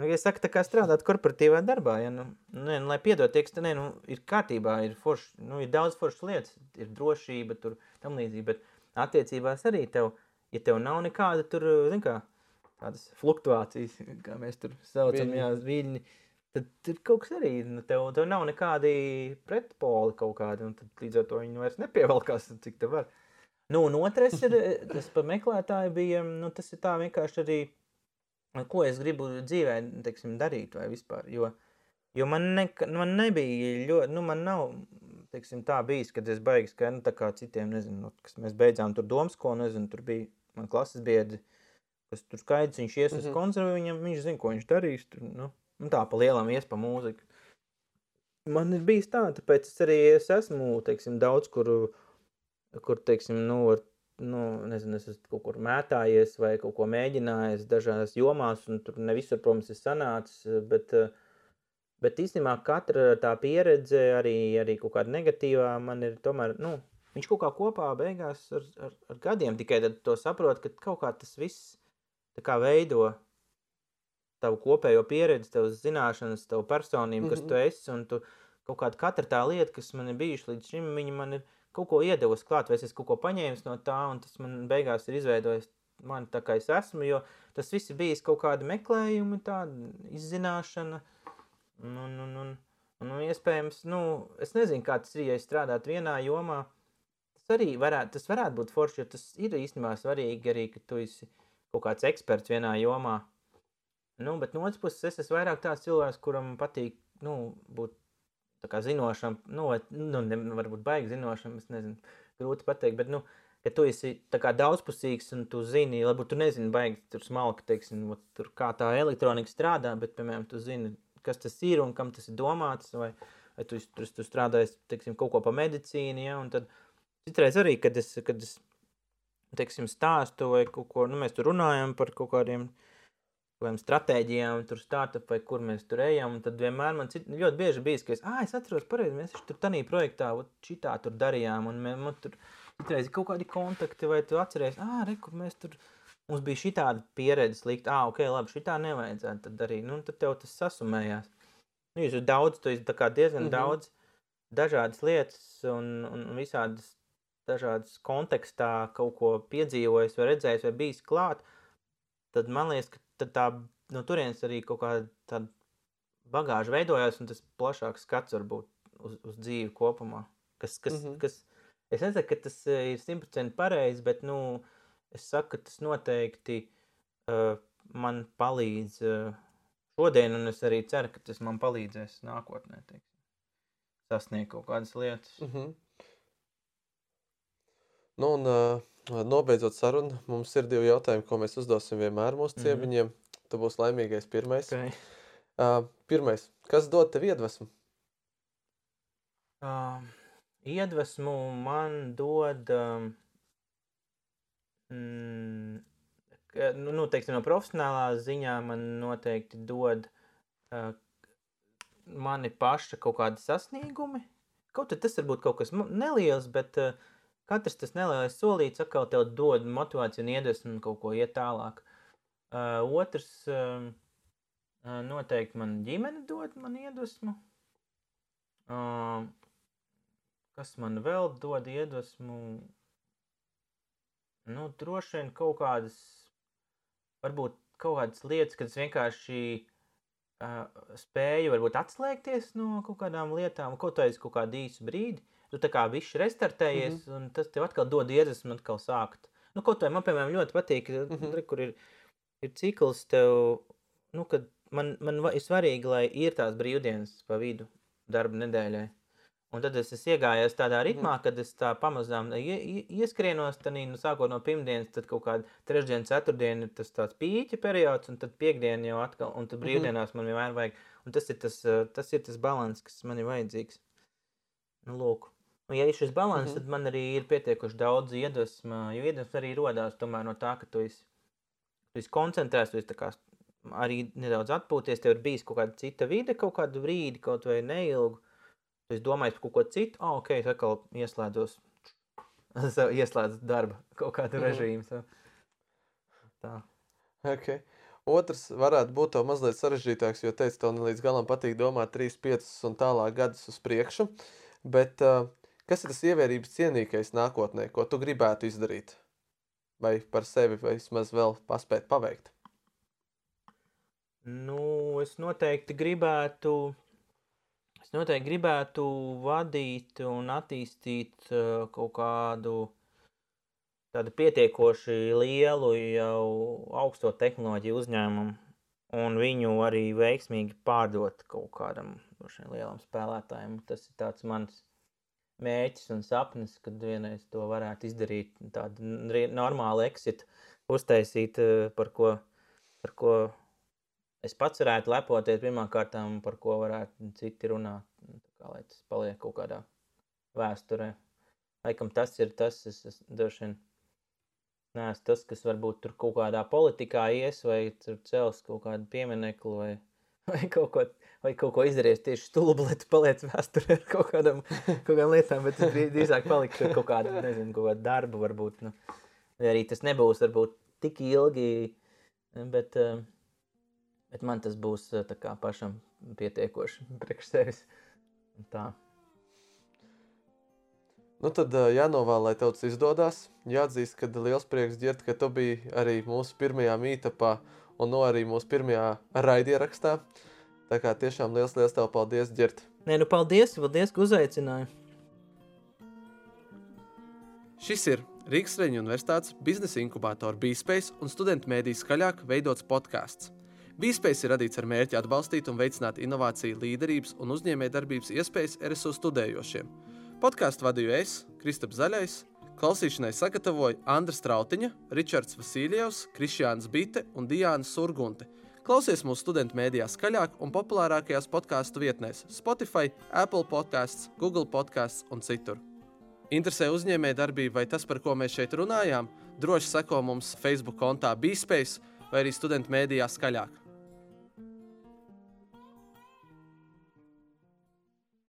Speaker 2: nu, ja saka, tā kā strādāt korporatīvā darbā, ja, nu, ne, nu, lai piedod tieks, ne, nu, ir kārtībā, ir forši, nu, ir daudz foršas lietas, ir drošība, tur tam līdzīgi, bet attiecībās arī tev, ja tev nav nekāda tur, zin kā, tādas fluktuācijas, kā mēs tur saucam, jā, viļņi, tad ir kaut kas arī, nu, tev, tev nav nekādi pretpoli kaut kādi, un tad līdz ar to viņi vairs nepievelkās, cik te var. Nu, un otrais ir, tas par meklētāju bija, nu, tas ir tā vienkārši arī, ko es gribu dzīvē, teiksim, darīt vai vispār, jo, jo man, ne, man nebija ļoti, nu, man nav teiksim, tā bijis, kad es beigu ka, nu, tā kā citiem, nezinu, nu, kas mēs beidzām tur domas, ko, nezinu, tur bija man klases biedri, kas tur skaidrs, viņš ies uz mm -hmm. konservu, viņam, viņš zina, ko viņš darīs, tur, nu, un tā pa lielam ies pa mūziku. Man ir bijis tā, tāpēc es arī es esmu, teiksim, daudz, kur, kur teiksim, nu, ar nu, nezinu, es esmu kaut kur mētājies vai kaut ko mēģinājis dažādās jomās, un tur ne visur, protams, ir sanācis, bet, bet īstenībā katra tā pieredze, arī, arī kaut kāda negatīvā, man ir tomēr, nu, viņš kaut kā kopā beigās ar, ar, ar gadiem tikai tad to saprot, ka kaut kā tas viss tā kā veido tavu kopējo pieredzi, tavas zināšanas, tavu personību, mm -hmm. kas tu esi, un tu kaut kāda katra tā lieta, kas man ir bijuši līdz šim, viņa man ir kaut ko iedevusi klāt, vai es esmu kaut ko paņēmis no tā, un tas man beigās ir izveidojis mani tā, kā es esmu, jo tas viss ir bijis kaut kādi meklējumi, tāda izzināšana, un, un, un, un, un, un iespējams, nu, es nezinu, kā tas ir, ja es strādātu vienā jomā, tas arī varētu, tas varētu būt forši, jo tas ir īstenībā svarīgi arī, ka tu esi kaut kāds eksperts vienā jomā, nu, bet no otras puses es esmu vairāk tāds cilvēks, kuram patīk, nu, būt zinošam, nu, vai, nu, ne, varbūt baigi zinošam, es nezinu, grūti pateikt, bet, nu, ka tu esi daudzpusīgs un tu zini, varbūt tu nezini baigi tur smalki, teiksim, tur kā tā elektronika strādā, bet, piemēram, tu zini, kas tas ir un kam tas ir domāts, vai, vai tu, tu, tu strādājies, teiksim, kaut ko pa medicīnu, ja, un tad citreiz arī, kad es, kad es, teiksim, stāstu vai kaut ko, nu, mēs tur runājam par kaut kādiem, uh, kādām stratēģijām, tur startup vai kur mēs tur ejam. Tad vienmēr man cit, ļoti bieži bija, ka es, ah, es atceros, pareizi, mēs tur tādā projektā, šitā tur darījām, un mēs, man tur citreiz kaut kādi kontakti, vai tu atceries, ah, re, kur mēs tur, mums bija šī tāda pieredze slikta, ah, ok, labi, šitā nevajadzētu tad darīt, nu, tad tev tas sasumējās. Nu, jūs esat daudz, tu esi diezgan mm -hmm. daudz dažādas lietas un, un, un visādas dažādas kontekstā kaut ko piedzīvojis vai redzējis vai bijis klāt, tad man liekas, ka tad tā no turienes arī kaut kāda tāda bagāža veidojās, un tas plašāks skats varbūt uz, uz dzīvi kopumā. Kas, kas, mm -hmm. kas, es nesaku, ka tas eh, ir simtprocentīgi pareizi, bet nu, es saku, ka tas noteikti uh, man palīdz uh, šodien, un es arī ceru, ka tas man palīdzēs nākotnē teiksim, sasniegt kaut kādas lietas.
Speaker 1: Mm -hmm. Nu, un, uh, Nobeidzot sarunu, mums ir divi jautājumi, ko mēs uzdosim vienmēr mūsu mhm. ciemiņiem. Mm -hmm. Tu būsi laimīgais pirmais.
Speaker 2: Okay.
Speaker 1: Uh, pirmais, kas dod tev iedvesmu?
Speaker 2: Uh, iedvesmu man dod. Um, mm, nu, nu, teiksim, no profesionālā ziņā man noteikti dod uh, mani paša kaut kādi sasniegumi. Kaut tas var būt kaut kas neliels, bet uh, katrs tas nelielais solīts atkal tev dod motivāciju un iedvesmu kaut ko iet tālāk. Uh, otrs, uh, noteikti man ģimene dod man iedvesmu. Uh, kas man vēl dod iedvesmu? Nu, droši vien kaut kādas, varbūt kaut kādas lietas, kad es vienkārši uh, spēju varbūt atslēgties no kaut kādām lietām, kaut kādu īsu brīdi tu tā kā viss restartējies, mm -hmm. un tas tev atkal dod iedvesmu atkal sākt. Nu, kaut vai man, piemēram, ļoti patīk, mm -hmm. kur ir, ir cikls tev, nu, kad man, man ir svarīgi, lai ir tās brīvdienas pa vidu darba nedēļai. Un tad es esmu iegājies tādā ritmā, mm. kad es tā pamazām ie, ie, ieskrienos, tad, nu, sākot no pirmdienas, tad kaut kāda trešdiena, ceturtdiena ir tas tāds pīķa periods, un tad piekdiena jau atkal, un tad mhm. brīvdienās mm. man vienmēr vajag. Un tas ir tas, tas, ir tas balans, kas man ir vajadzīgs. Nu, lūk. Un, ja ir šis līdzsvars, mm -hmm. tad man arī ir pietiekuši daudz iedvesmu, jo iedvesma arī radās no tā, ka tu esi, tu esi koncentrēts, tu esi arī nedaudz atpūties, tev ir bijis kaut kāda cita vide, kaut kādu brīdi, kaut vai neilgu. Tu esi domājis par kaut ko citu, ah, oh, ok, es atkal ieslēdzos, ieslēdzu darba kaut kādu mm -hmm. režīmu. So. Tā.
Speaker 1: Okay. Otrs varētu būt mazliet sarežģītāks, jo teicu, tev līdz galam patīk domāt 3, 5 un tālāk gadus uz priekšu. Bet uh, Kas ir tas ievērības cienīgais nākotnē, ko tu gribētu izdarīt? Vai par sevi vai vismaz vēl paspēt paveikt?
Speaker 2: Nu, es noteikti gribētu, es noteikti gribētu vadīt un attīstīt uh, kaut kādu tādu pietiekoši lielu jau augsto tehnoloģiju uzņēmumu un viņu arī veiksmīgi pārdot kaut kādam lielam spēlētājam. Tas ir tāds mans mērķis un sapnis, kad vienreiz to varētu izdarīt, tādu normālu exit, uztaisīt, eh, par ko, par ko es pats varētu lepoties pirmkārt, par ko varētu citi runāt. Kā, lai tas paliek kaut kādā vēsturē. Laikam tas ir tas, es, es droši vien neesmu tas, kas varbūt tur kaut kādā politikā ies vai tur cels kaut kādu pieminekli vai, vai kaut ko vai kaut ko izdarījis tieši stulbu, lai tu paliec vēsturē ar kaut kādām, kaut kādām lietām, bet tas drīzāk paliks ar kaut kādu, nezinu, kaut kādu darbu varbūt. Nu. Arī tas nebūs varbūt tik ilgi, bet, eh, bet man tas būs eh, tā kā pašam pietiekoši priekš sevis. Tā.
Speaker 1: Nu tad uh, jānovēl, lai tev tas izdodas. Jāatzīst, ka liels prieks dzird, ka tu biji arī mūsu pirmajā mītapā un no arī mūsu pirmajā raidierakstā. Uh, Tā kā tiešām liels, liels tev paldies, Girt.
Speaker 2: Nē, nu paldies, paldies, ka uzaicināji.
Speaker 1: Šis ir Rīgas Reņģa Universitātes biznesa inkubātora BeSpace un studentu mēdīs skaļāk veidots podkāsts. BeSpace ir radīts ar mērķi atbalstīt un veicināt inovāciju, līderības un uzņēmējdarbības iespējas RSU studējošiem. Podkāstu vadīju es, Kristaps Zaļais, klausīšanai sagatavoju Andris Strautiņa, Ričards Vasiljevs, Krišjāns Bite un Diāna Surgunte – Klausies mūsu studentu mēdījā skaļāk un populārākajās podkāstu vietnēs - Spotify, Apple podkāsts, Google podkāsts un citur. Interesē uzņēmējdarbība vai tas, par ko mēs šeit runājām? Droši seko mums Facebook kontā BeSpace vai arī studentu mēdījā skaļāk.